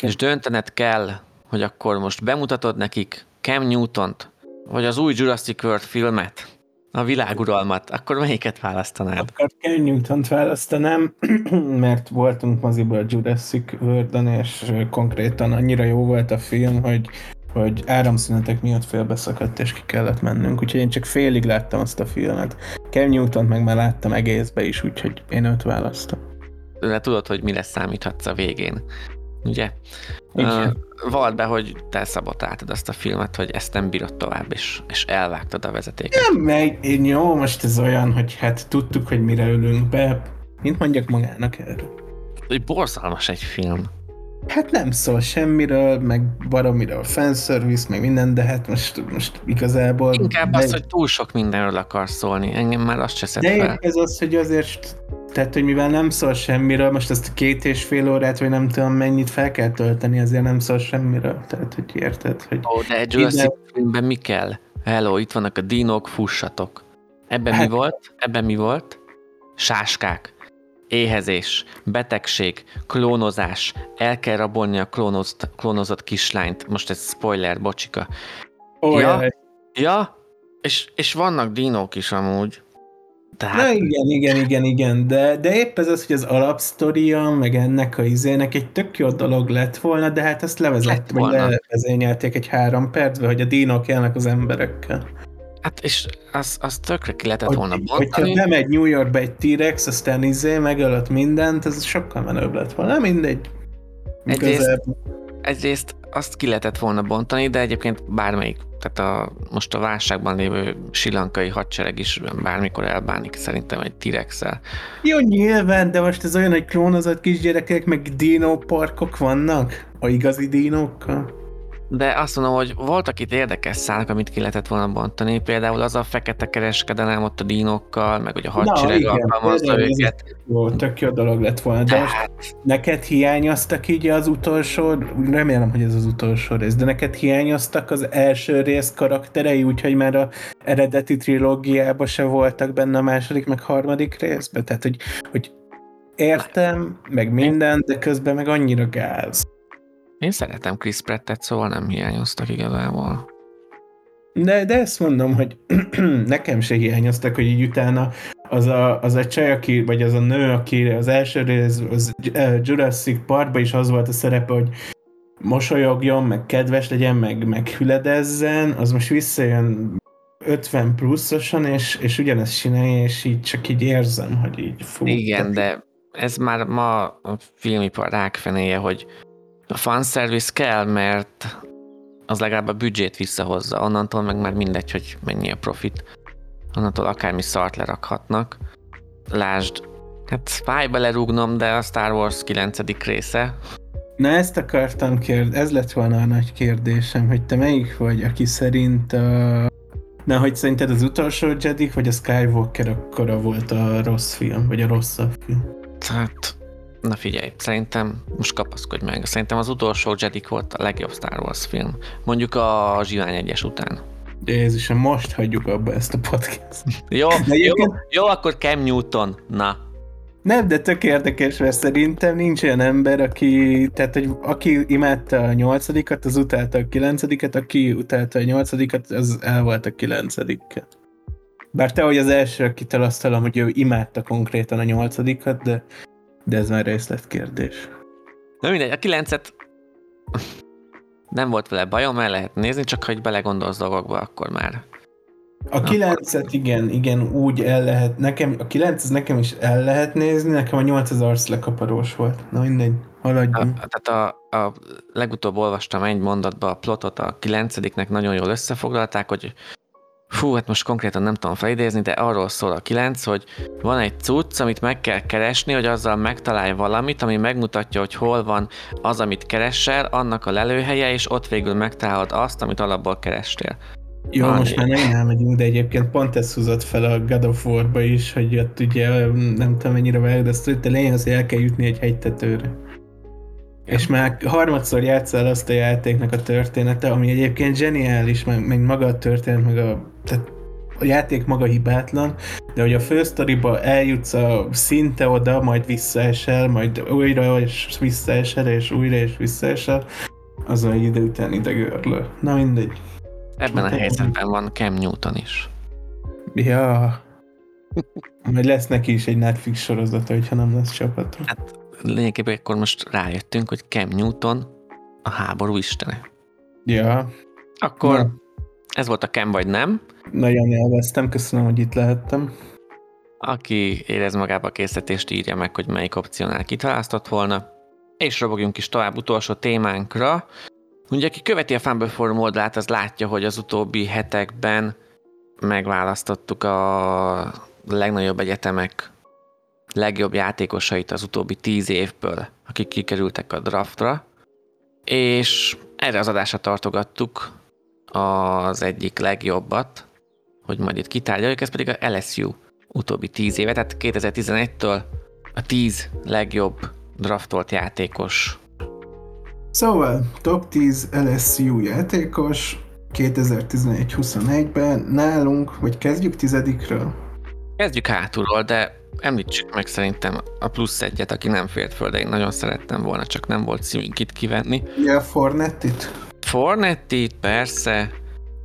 és döntened kell, hogy akkor most bemutatod nekik Cam Newtont, vagy az új Jurassic World filmet, a világuralmat, akkor melyiket választanád? Akkor Ken Newton-t választanám, [CLEARS THROAT] mert voltunk moziból a Jurassic world és konkrétan annyira jó volt a film, hogy hogy áramszünetek miatt félbeszakadt és ki kellett mennünk, úgyhogy én csak félig láttam azt a filmet. Cam newton meg már láttam egészbe is, úgyhogy én őt választom. De tudod, hogy mi lesz számíthatsz a végén. Ugye? Igen. Uh, vald be, hogy te szabotáltad azt a filmet, hogy ezt nem bírod tovább, és, és elvágtad a vezetéket. Nem, meg én jó, most ez olyan, hogy hát tudtuk, hogy mire ülünk be. Mint mondjak magának erről. Hogy borzalmas egy film. Hát nem szól semmiről, meg baromiről fanservice, meg minden, de hát most, most igazából... Inkább de, az, hogy túl sok mindenről akar szólni. Engem már azt se szed De fel. ez az, hogy azért, tehát, hogy mivel nem szól semmiről, most ezt a két és fél órát, vagy nem tudom mennyit fel kell tölteni, azért nem szól semmiről. Tehát, hogy érted, hogy... Ó, de egy Jurassic filmben mi kell? Hello, itt vannak a dinók, fussatok. Ebben Hát- mi volt? Ebben mi volt? Sáskák. Éhezés, betegség, klónozás, el kell rabolni a klónozt, klónozott kislányt. Most ez spoiler, bocsika. Ó, Ja. jaj. Ja, és, és vannak dinók is amúgy. Tehát Na igen, igen, igen, igen, de, de épp ez az, hogy az alapsztoria, meg ennek a izének egy tök jó dolog lett volna, de hát ezt levezett, vagy levezényelték egy három percbe, hogy a dínok élnek az emberekkel. Hát és az, az tökre ki lehetett Hogy, volna hogyha bontani. bemegy New Yorkba egy T-Rex, aztán izé megölt mindent, ez sokkal menőbb lett volna. Mindegy. Egyrészt-. Egyrészt azt ki lehetett volna bontani, de egyébként bármelyik, tehát a, most a válságban lévő silankai hadsereg is bármikor elbánik szerintem egy T-rex-el. Jó, nyilván, de most ez olyan, hogy klónozott kisgyerekek, meg dino parkok vannak? A igazi dinókkal? De azt mondom, hogy voltak itt érdekes szálak, amit ki lehetett volna bontani, például az a fekete kereskedelem ott a dínokkal, meg hogy a hadsereg igen, alkalmazza őket. Jó, tök jó dolog lett volna, de most neked hiányoztak így az utolsó, remélem, hogy ez az utolsó rész, de neked hiányoztak az első rész karakterei, úgyhogy már a eredeti trilógiában se voltak benne a második, meg harmadik részben, tehát hogy, hogy értem, meg minden, de közben meg annyira gáz. Én szeretem Chris Prattet, szóval nem hiányoztak igazából. De, de ezt mondom, hogy [CLEARS THROAT] nekem se hiányoztak, hogy így utána az a, az a csaj, aki, vagy az a nő, aki az első rész, az Jurassic Parkban is az volt a szerepe, hogy mosolyogjon, meg kedves legyen, meg, meg hüledezzen, az most visszajön 50 pluszosan, és, és ugyanezt csinálja, és így csak így érzem, hogy így fú. Igen, de ez már ma a filmipar rákfenéje, hogy a fanservice kell, mert az legalább a büdzsét visszahozza, onnantól meg már mindegy, hogy mennyi a profit. Onnantól akármi szart lerakhatnak. Lásd, hát Spy-be lerúgnom, de a Star Wars 9. része. Na ezt akartam kérdezni, ez lett volna a nagy kérdésem, hogy te melyik vagy, aki szerint a... Na, hogy szerinted az utolsó Jedi, vagy a Skywalker akkora volt a rossz film, vagy a rosszabb film? Tehát, na figyelj, szerintem, most kapaszkodj meg, szerintem az utolsó Jedi volt a legjobb Star Wars film. Mondjuk a Zsivány egyes után. Jézusom, most hagyjuk abba ezt a podcast. Jó, jó, jó, akkor Cam Newton, na. Nem, de tök érdekes, mert szerintem nincs olyan ember, aki, tehát, hogy aki imádta a nyolcadikat, az utálta a kilencediket, aki utálta a nyolcadikat, az el volt a kilencedikkel. Bár te vagy az első, akit elasztalom, hogy ő imádta konkrétan a nyolcadikat, de, de ez már részletkérdés. Na mindegy, a kilencet nem volt vele bajom, el lehet nézni, csak ha így belegondolsz dolgokba, akkor már. A kilencet igen, igen, úgy el lehet, nekem, a kilenc az nekem is el lehet nézni, nekem a nyolc az arc lekaparós volt. Na mindegy, A, haladjunk. tehát a, a legutóbb olvastam egy mondatba a plotot, a kilencediknek nagyon jól összefoglalták, hogy fú, hát most konkrétan nem tudom felidézni, de arról szól a kilenc, hogy van egy cucc, amit meg kell keresni, hogy azzal megtalálj valamit, ami megmutatja, hogy hol van az, amit keresel, annak a lelőhelye, és ott végül megtalálod azt, amit alapból kerestél. Jó, Van most már nem elmegyünk, de egyébként pont ez húzott fel a God of War-ba is, hogy ott ugye nem tudom mennyire vágod, de azt a lényeg az, hogy el kell jutni egy hegytetőre. És már harmadszor játszol azt a játéknak a története, ami egyébként zseniális, meg, meg maga a történet, meg a, tehát a játék maga hibátlan, de hogy a fősztoriba eljutsz a szinte oda, majd visszaesel, majd újra és visszaesel, és újra és visszaesel, az egy idő után idegörlő. Na mindegy. Ebben a Hát, helyzetben van Cam Newton is. Ja. Majd lesz neki is egy Netflix sorozata, hogyha nem lesz csapata. Lényegében akkor most rájöttünk, hogy Cam Newton a háború istene. Ja, Akkor Na. ez volt a Kem vagy nem. Nagyon élveztem, köszönöm, hogy itt lehettem. Aki érez magába a készítést, írja meg, hogy melyik opciónál kitválasztott volna. És robogjunk is tovább utolsó témánkra. Ugye, aki követi a Fumble Forum oldalát, az látja, hogy az utóbbi hetekben megválasztottuk a legnagyobb egyetemek legjobb játékosait az utóbbi tíz évből, akik kikerültek a draftra, és erre az adásra tartogattuk az egyik legjobbat, hogy majd itt kitárgyaljuk, ez pedig a LSU utóbbi tíz éve, tehát 2011-től a tíz legjobb draftolt játékos. Szóval, top 10 LSU játékos 2011-21-ben nálunk, vagy kezdjük tizedikről? Kezdjük hátulról, de említsük meg szerintem a plusz egyet, aki nem fért föl, de én nagyon szerettem volna, csak nem volt szívünk itt kivenni. Ja, Fornettit? Fornettit, persze.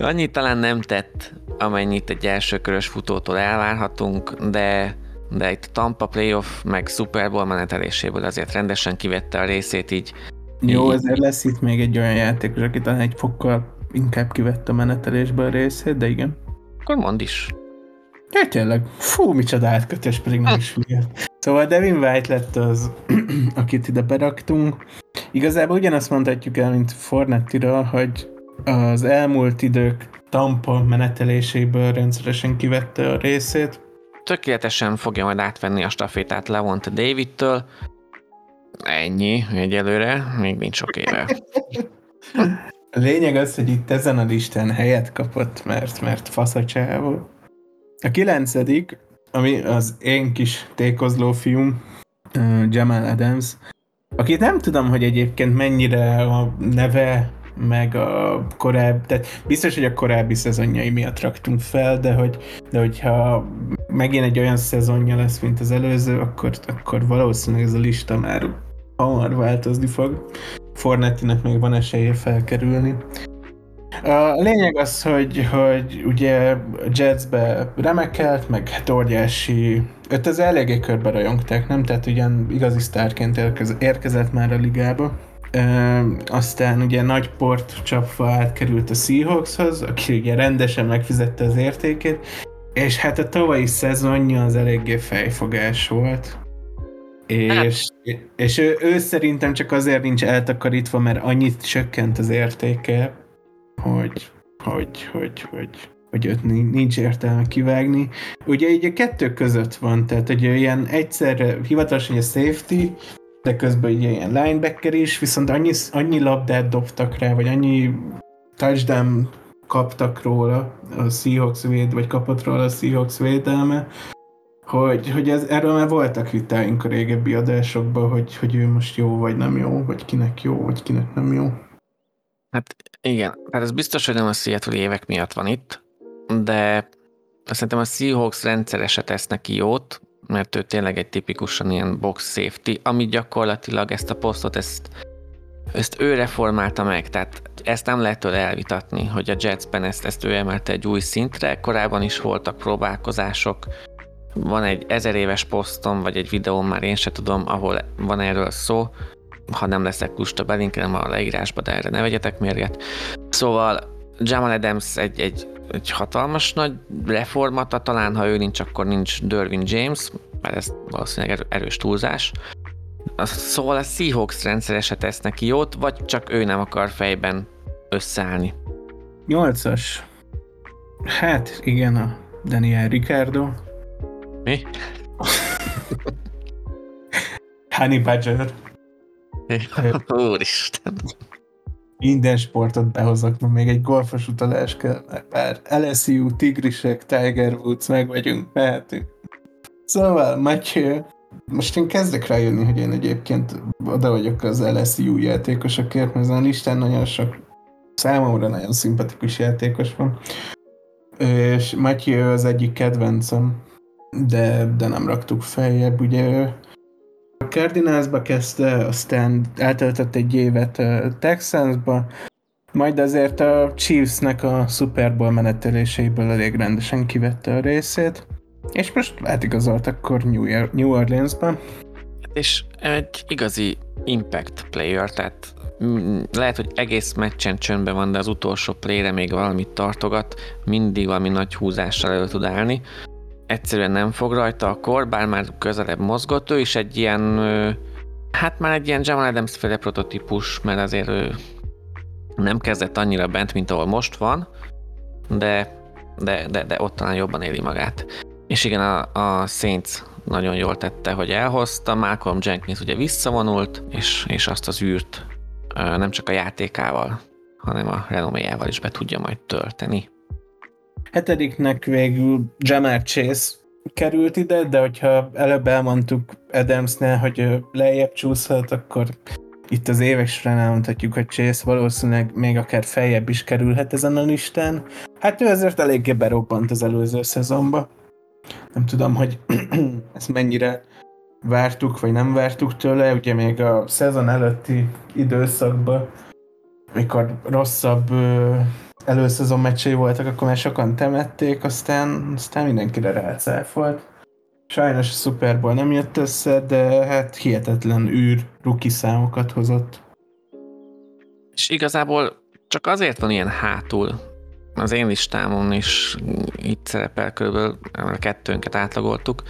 Annyit talán nem tett, amennyit egy elsőkörös futótól elvárhatunk, de, de itt a Tampa Playoff meg Super Bowl meneteléséből azért rendesen kivette a részét, így Jó, Így. ezért lesz itt még egy olyan játékos, aki talán egy fokkal inkább kivette a menetelésből a részét, de igen. akkor mondd is. Ja, tényleg. Fú, micsoda átkötés, pedig nem is hülye. Szóval Devin White lett az, [CLEARS THROAT] akit ide beraktunk. Igazából ugyanazt mondhatjuk el, mint Fornettiről, hogy az elmúlt idők Tampa meneteléséből rendszeresen kivette a részét. Tökéletesen fogja majd átvenni a stafétát Levont Davidtől. Ennyi egyelőre, még nincs sok éve. A lényeg az, hogy itt ezen a listán helyet kapott, mert, mert fasz a csávó. A kilencedik, ami az én kis tékozló fiúm, uh, Jamal Adams, akit nem tudom, hogy egyébként mennyire a neve, meg a korábbi, tehát biztos, hogy a korábbi szezonjai miatt raktunk fel, de, hogy, de hogyha megint egy olyan szezonja lesz, mint az előző, akkor, akkor valószínűleg ez a lista már hamar változni fog. Fornettinek még van esélye felkerülni. A lényeg az, hogy, hogy ugye Jetsbe remekelt, meg hát óriási, őt az eléggé körbe rajongták, nem? Tehát ugyan igazi sztárként érkez, érkezett már a ligába. Aztán ugye nagy port csapva átkerült a Seahawkshoz, aki ugye rendesen megfizette az értékét, és hát a tavalyi szezonja az eléggé fejfogás volt. És, és ő, ő szerintem csak azért nincs eltakarítva, mert annyit csökkent az értéke, hogy, hogy, hogy, hogy, hogy őt ni- nincs értelme kivágni. Ugye így a kettő között van, tehát hogy ilyen egyszerre hivatalosan a safety, de közben ugye ilyen linebacker is, viszont annyi, annyi labdát dobtak rá, vagy annyi touchdown kaptak róla a Seahawks véd, vagy kapott róla a Seahawks védelme, hogy, hogy ez, erről már voltak vitáink a régebbi adásokban, hogy, hogy ő most jó vagy nem jó, vagy kinek jó, vagy kinek nem jó. Hát igen, hát ez biztos, hogy nem a Seattle évek miatt van itt, de szerintem a Seahawks rendszeresen tesz neki jót, mert ő tényleg egy tipikusan ilyen box safety, ami gyakorlatilag ezt a posztot, ezt, ezt ő reformálta meg, tehát ezt nem lehet tőle elvitatni, hogy a Jetsben ezt, ezt ő emelte egy új szintre, korábban is voltak próbálkozások, van egy ezer éves posztom, vagy egy videóm, már én se tudom, ahol van erről szó, ha nem leszek lusta, belinkelem a leírásba, de erre ne vegyetek mérget. Szóval Jamal Adams egy, egy, egy hatalmas nagy reformata, talán ha ő nincs, akkor nincs Derwin James, mert ez valószínűleg erő- erős túlzás. Szóval a Seahawks rendszeresen tesz neki jót, vagy csak ő nem akar fejben összeállni. Nyolcas. Hát igen, a Daniel Ricardo. Mi? Honey Badger. [LAUGHS] Úristen. Minden sportot behozok, mert még egy golfos utalás kell, mert bár LSU, Tigrisek, Tiger Woods, meg vagyunk, mehetünk. Szóval, Mathieu, most én kezdek rájönni, hogy én egyébként oda vagyok az LSU játékosokért, mert ezen a listán nagyon sok számomra nagyon szimpatikus játékos van. És Mathieu az egyik kedvencem, de, de nem raktuk feljebb, ugye ő Cardinalsba kezdte, aztán eltöltött egy évet Texansba, majd azért a Chiefsnek a Super Bowl meneteléseiből elég rendesen kivette a részét, és most átigazolt akkor New, Year- New Orleansba. És egy igazi impact player, tehát lehet, hogy egész meccsen csöndben van, de az utolsó playre még valamit tartogat, mindig valami nagy húzással elő tud állni. Egyszerűen nem fog rajta a kor, bár már közelebb mozgott, ő is egy ilyen, hát már egy ilyen Jamal Adams féle prototípus, mert azért ő nem kezdett annyira bent, mint ahol most van, de, de, de, de ott talán jobban éli magát. És igen, a, a Saints nagyon jól tette, hogy elhozta, Malcolm Jenkins ugye visszavonult, és, és azt az űrt nem csak a játékával, hanem a renoméjával is be tudja majd tölteni. Hetediknek végül Jamar Chase került ide, de hogyha előbb elmondtuk Adamsnél, hogy lejjebb csúszhat, akkor itt az évek során elmondhatjuk, hogy Chase valószínűleg még akár feljebb is kerülhet ezen a listán. Hát ő azért eléggé berobbant az előző szezonba. Nem tudom, hogy [CLEARS THROAT] ezt mennyire vártuk, vagy nem vártuk tőle, ugye még a szezon előtti időszakban, mikor rosszabb előszezon meccsei voltak, akkor már sokan temették, aztán, aztán mindenkire rácáfolt. Sajnos a Super Bowl nem jött össze, de hát hihetetlen űr ruki számokat hozott. És igazából csak azért van ilyen hátul, az én listámon is itt szerepel körülbelül, a kettőnket átlagoltuk,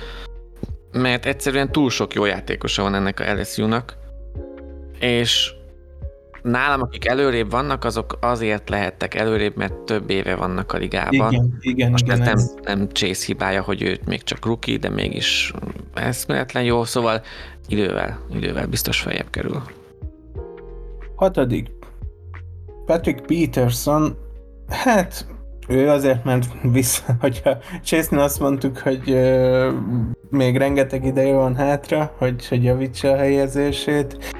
mert egyszerűen túl sok jó játékosa van ennek a LSU-nak, és nálam, akik előrébb vannak, azok azért lehettek előrébb, mert több éve vannak a ligában. Igen, igen, Most igen, ez nem, ez- nem Chase hibája, hogy őt még csak rookie, de mégis eszméletlen jó, szóval idővel, idővel biztos feljebb kerül. Hatodik. Patrick Peterson, hát ő azért, mert vissza, [LAUGHS] hogyha chase azt mondtuk, hogy ö, még rengeteg ideje van hátra, hogy, hogy javítsa a helyezését.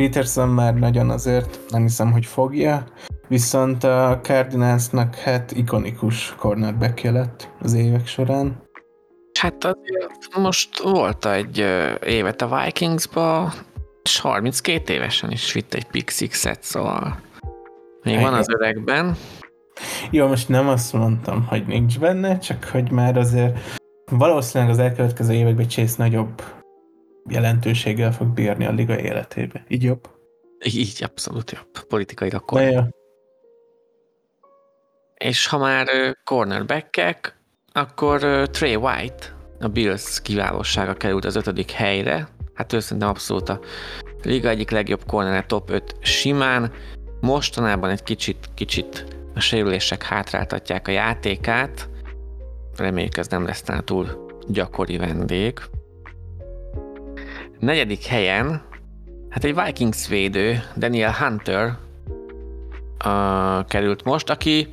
Peterson már nagyon azért nem hiszem, hogy fogja, viszont a Cardinalsnak hát ikonikus cornerback lett az évek során. Hát azért most volt egy évet a Vikingsba, és 32 évesen is vitt egy pick six-et, szóval még van az öregben. Jó, most nem azt mondtam, hogy nincs benne, csak hogy már azért valószínűleg az elkövetkező években Chase nagyobb jelentőséggel fog bírni a liga életébe. Így jobb? Így abszolút jobb, politikailag korrekt. És ha már cornerbackek, akkor Trey White, a Bills kiválósága került az ötödik helyre. Hát ő szerintem abszolút a liga egyik legjobb corner, top 5 simán. Mostanában egy kicsit, kicsit a sérülések hátráltatják a játékát. Reméljük ez nem lesz túl gyakori vendég. Negyedik helyen, hát egy Vikings védő, Daniel Hunter, a, került most, aki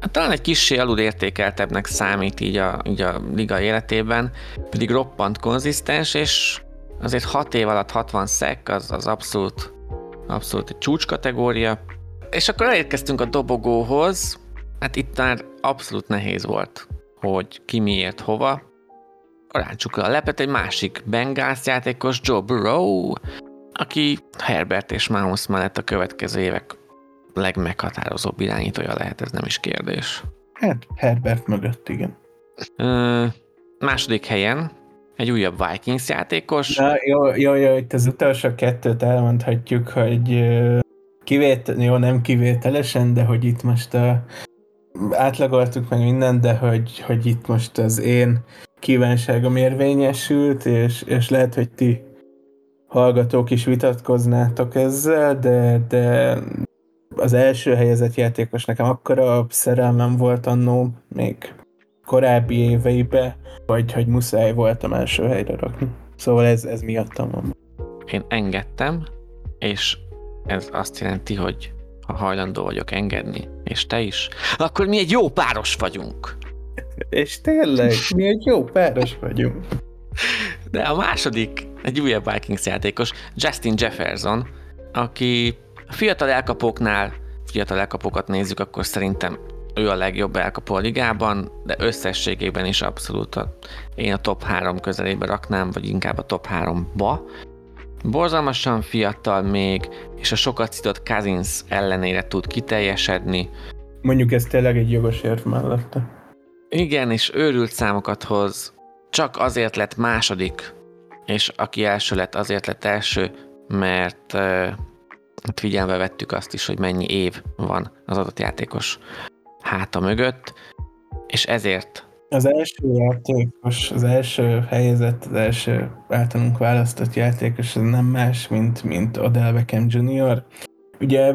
hát talán egy kissé alulértékeltebbnek számít így a, így a liga életében, pedig roppant konzisztens, és azért 6 év alatt 60 szek, az, az abszolút, abszolút egy csúcskategória. És akkor elérkeztünk a dobogóhoz, hát itt már abszolút nehéz volt, hogy ki miért hova. Ráncsuk le a lepet egy másik Bengals játékos, Joe Burrow, aki Herbert és Mahomes mellett a következő évek legmeghatározóbb irányítója lehet, ez nem is kérdés. Hát Herbert mögött, igen. Ö, második helyen egy újabb Vikings játékos. Na, jó, jó, jó, itt az utolsó kettőt elmondhatjuk, hogy ö, kivét, jó, nem kivételesen, de hogy itt most a, átlagoltuk meg mindent, de hogy, hogy itt most az én kívánságom érvényesült, és, és lehet, hogy ti hallgatók is vitatkoznátok ezzel, de, de az első helyezett játékos nekem akkora szerelmem volt annó még korábbi éveibe, hogy, hogy muszáj voltam első helyre rakni. Szóval ez, ez miattam van. Én engedtem, és ez azt jelenti, hogy ha hajlandó vagyok engedni, és te is, akkor mi egy jó páros vagyunk. És tényleg, mi egy jó páros vagyunk. De a második, egy újabb Vikings játékos, Justin Jefferson, aki a fiatal elkapóknál, fiatal elkapókat nézzük, akkor szerintem ő a legjobb elkapó a ligában, de összességében is abszolút a, én a top 3 közelébe raknám, vagy inkább a top 3-ba. Borzalmasan fiatal még, és a sokat citott Cousins ellenére tud kiteljesedni. Mondjuk ez tényleg egy jogos érv mellette. Igen, és őrült számokat hoz, csak azért lett második és aki első lett, azért lett első, mert hát figyelme vettük azt is, hogy mennyi év van az adott játékos háta mögött, és ezért az első játékos, az első helyezett, az első általunk választott játékos, az nem más, mint, mint Odell Beckham Jr. Ugye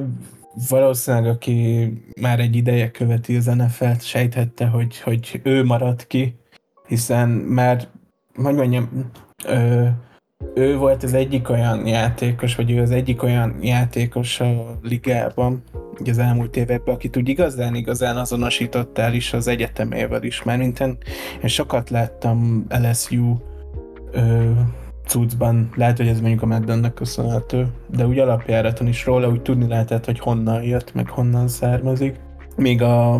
valószínűleg, aki már egy ideje követi az NFL-t, sejthette, hogy, hogy ő maradt ki, hiszen már, hogy mondjam, ö, ő volt az egyik olyan játékos, vagy ő az egyik olyan játékos a ligában, ugye az elmúlt években, akit úgy igazán, igazán azonosítottál is az egyetemével is, mert mint én sokat láttam LSU ö, cuccban, lehet, hogy ez mondjuk a Maddennek köszönhető, de úgy alapjáraton is róla úgy tudni lehetett, hogy honnan jött, meg honnan származik. Még a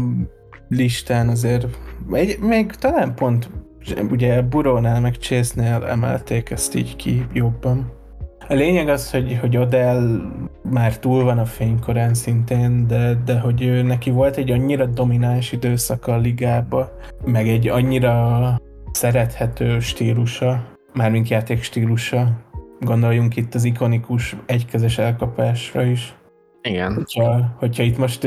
listán azért, egy, még talán pont ugye Burónál meg Chase-nél emelték ezt így ki jobban. A lényeg az, hogy, hogy Odell már túl van a fénykorán szintén, de, de hogy ő, neki volt egy annyira domináns időszaka a ligába, meg egy annyira szerethető stílusa, mármint játék stílusa. Gondoljunk itt az ikonikus egykezes elkapásra is. Igen. Hogyha, hogyha itt most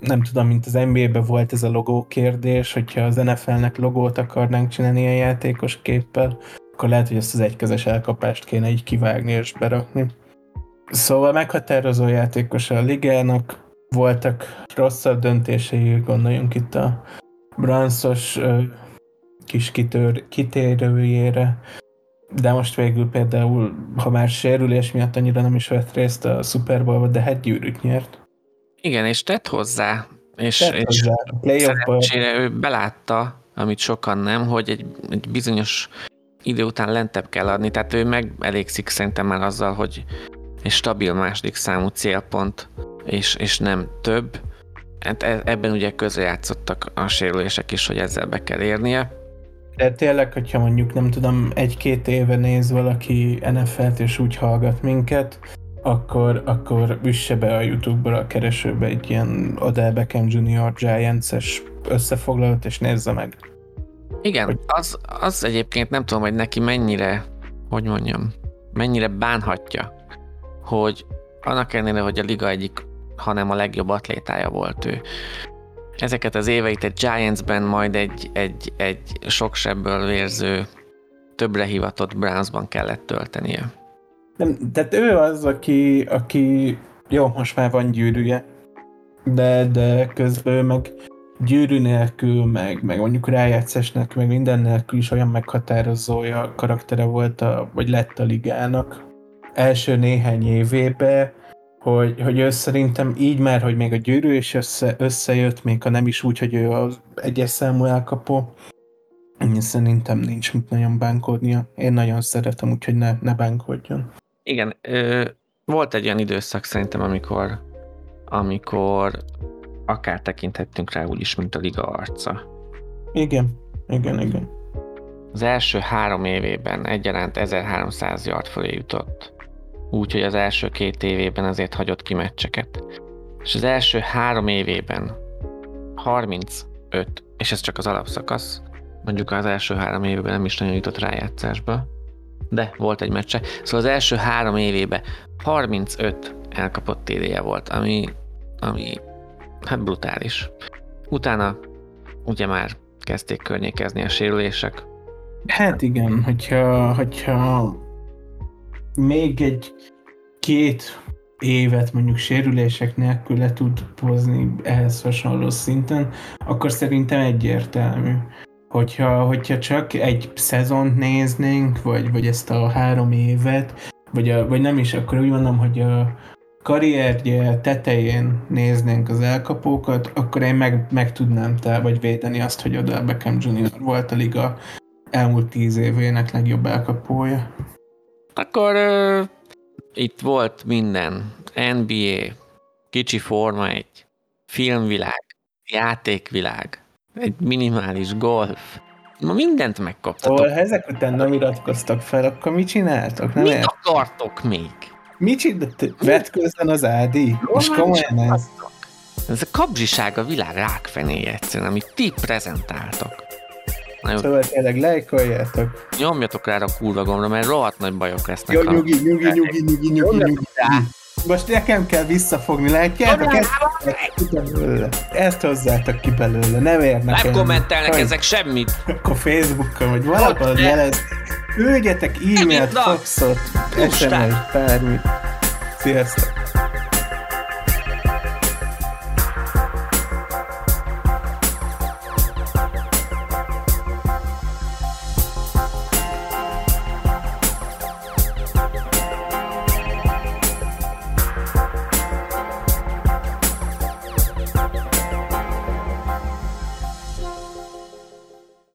nem tudom, mint az NBA-ben volt ez a logó kérdés, hogyha az NFL-nek logót akarnánk csinálni ilyen játékos képpel, akkor lehet, hogy ezt az egykezes elkapást kéne így kivágni és berakni. Szóval meghatározó játékos a ligának, voltak rosszabb döntései, gondoljunk itt a Branszos kis kitör, kitérőjére, de most végül például, ha már sérülés miatt annyira nem is vett részt a Super Bowl-ba, de hát gyűrűt nyert. Igen, és tett hozzá, és, tett és hozzá. szerencsére ő belátta, amit sokan nem, hogy egy, egy bizonyos idő után lentebb kell adni, tehát ő meg elégszik szerintem már azzal, hogy egy stabil második számú célpont, és, és nem több. Hát e, ebben ugye közrejátszottak a sérülések is, hogy ezzel be kell érnie. De tényleg, hogyha mondjuk nem tudom, egy-két éve néz valaki NFL-t és úgy hallgat minket, akkor, akkor üsse be a YouTube-ra a keresőbe egy ilyen Odell Beckham Jr. Giants-es összefoglalót, és nézze meg. Igen, hogy... az, az egyébként nem tudom, hogy neki mennyire, hogy mondjam, mennyire bánhatja, hogy annak ellenére, hogy a liga egyik, hanem a legjobb atlétája volt ő. Ezeket az éveit egy Giants-ben, majd egy, egy, egy sok sebből vérző, többre hivatott Brownsban kellett töltenie. Nem, tehát ő az, aki, aki jó, most már van gyűrűje, de, de közben meg gyűrű nélkül, meg, meg mondjuk rájátszásnak, meg minden nélkül is olyan meghatározója karaktere volt, a, vagy lett a ligának első néhány évébe, hogy, hogy ő szerintem így már, hogy még a gyűrű is össze, összejött, még ha nem is úgy, hogy ő az egyes számú elkapó, szerintem nincs mit nagyon bánkodnia. Én nagyon szeretem, úgyhogy ne, ne bánkodjon. Igen, ö, volt egy olyan időszak szerintem, amikor, amikor akár tekinthettünk rá úgy is, mint a liga arca. Igen, igen, igen. Az első három évében egyaránt 1300 yard fölé jutott. Úgyhogy az első két évében azért hagyott ki meccseket. És az első három évében 35, és ez csak az alapszakasz, mondjuk az első három évben nem is nagyon jutott rájátszásba, de volt egy meccse. Szóval az első három évében 35 elkapott TD-je volt, ami, ami hát brutális. Utána ugye már kezdték környékezni a sérülések. Hát igen, hogyha, hogyha még egy két évet mondjuk sérülések nélkül le tud hozni ehhez hasonló szinten, akkor szerintem egyértelmű. Hogyha, hogyha csak egy szezont néznénk, vagy, vagy ezt a három évet, vagy, a, vagy nem is, akkor úgy mondom, hogy a karrierje tetején néznénk az elkapókat, akkor én meg, meg tudnám te, vagy védeni azt, hogy oda Beckham Jr. volt a liga elmúlt tíz évének legjobb elkapója. Akkor uh, itt volt minden. NBA, kicsi forma egy, filmvilág, játékvilág, egy minimális golf. Ma mindent megkaptatok. Szóval, ha ezek után nem iratkoztak fel, akkor mit csináltok? Nem mit ért? akartok még? Mit csináltok? Vetközben az Ádi? Most komolyan ez? Ez a kapzsiság a világ rákfenéje egyszerűen, amit ti prezentáltok. Na jó, Szóval tényleg lájkoljátok. nyomjatok rá a kurva gombra, mert rohadt nagy bajok lesznek. Jó, ha- nyugi, nyugi, nyugi, nyugi, nyugi, nyugi. Most nekem kell visszafogni, látjátok? Ezt hozzátok ki belőle. Ezt hozzátok ki belőle, nem érnek Nem kommentelnek Hogy- ezek semmit. Akkor Facebookon, vagy valahol jelez. Küldjetek e-mailt, faxot, Puskát. SMS, bármit. Sziasztok!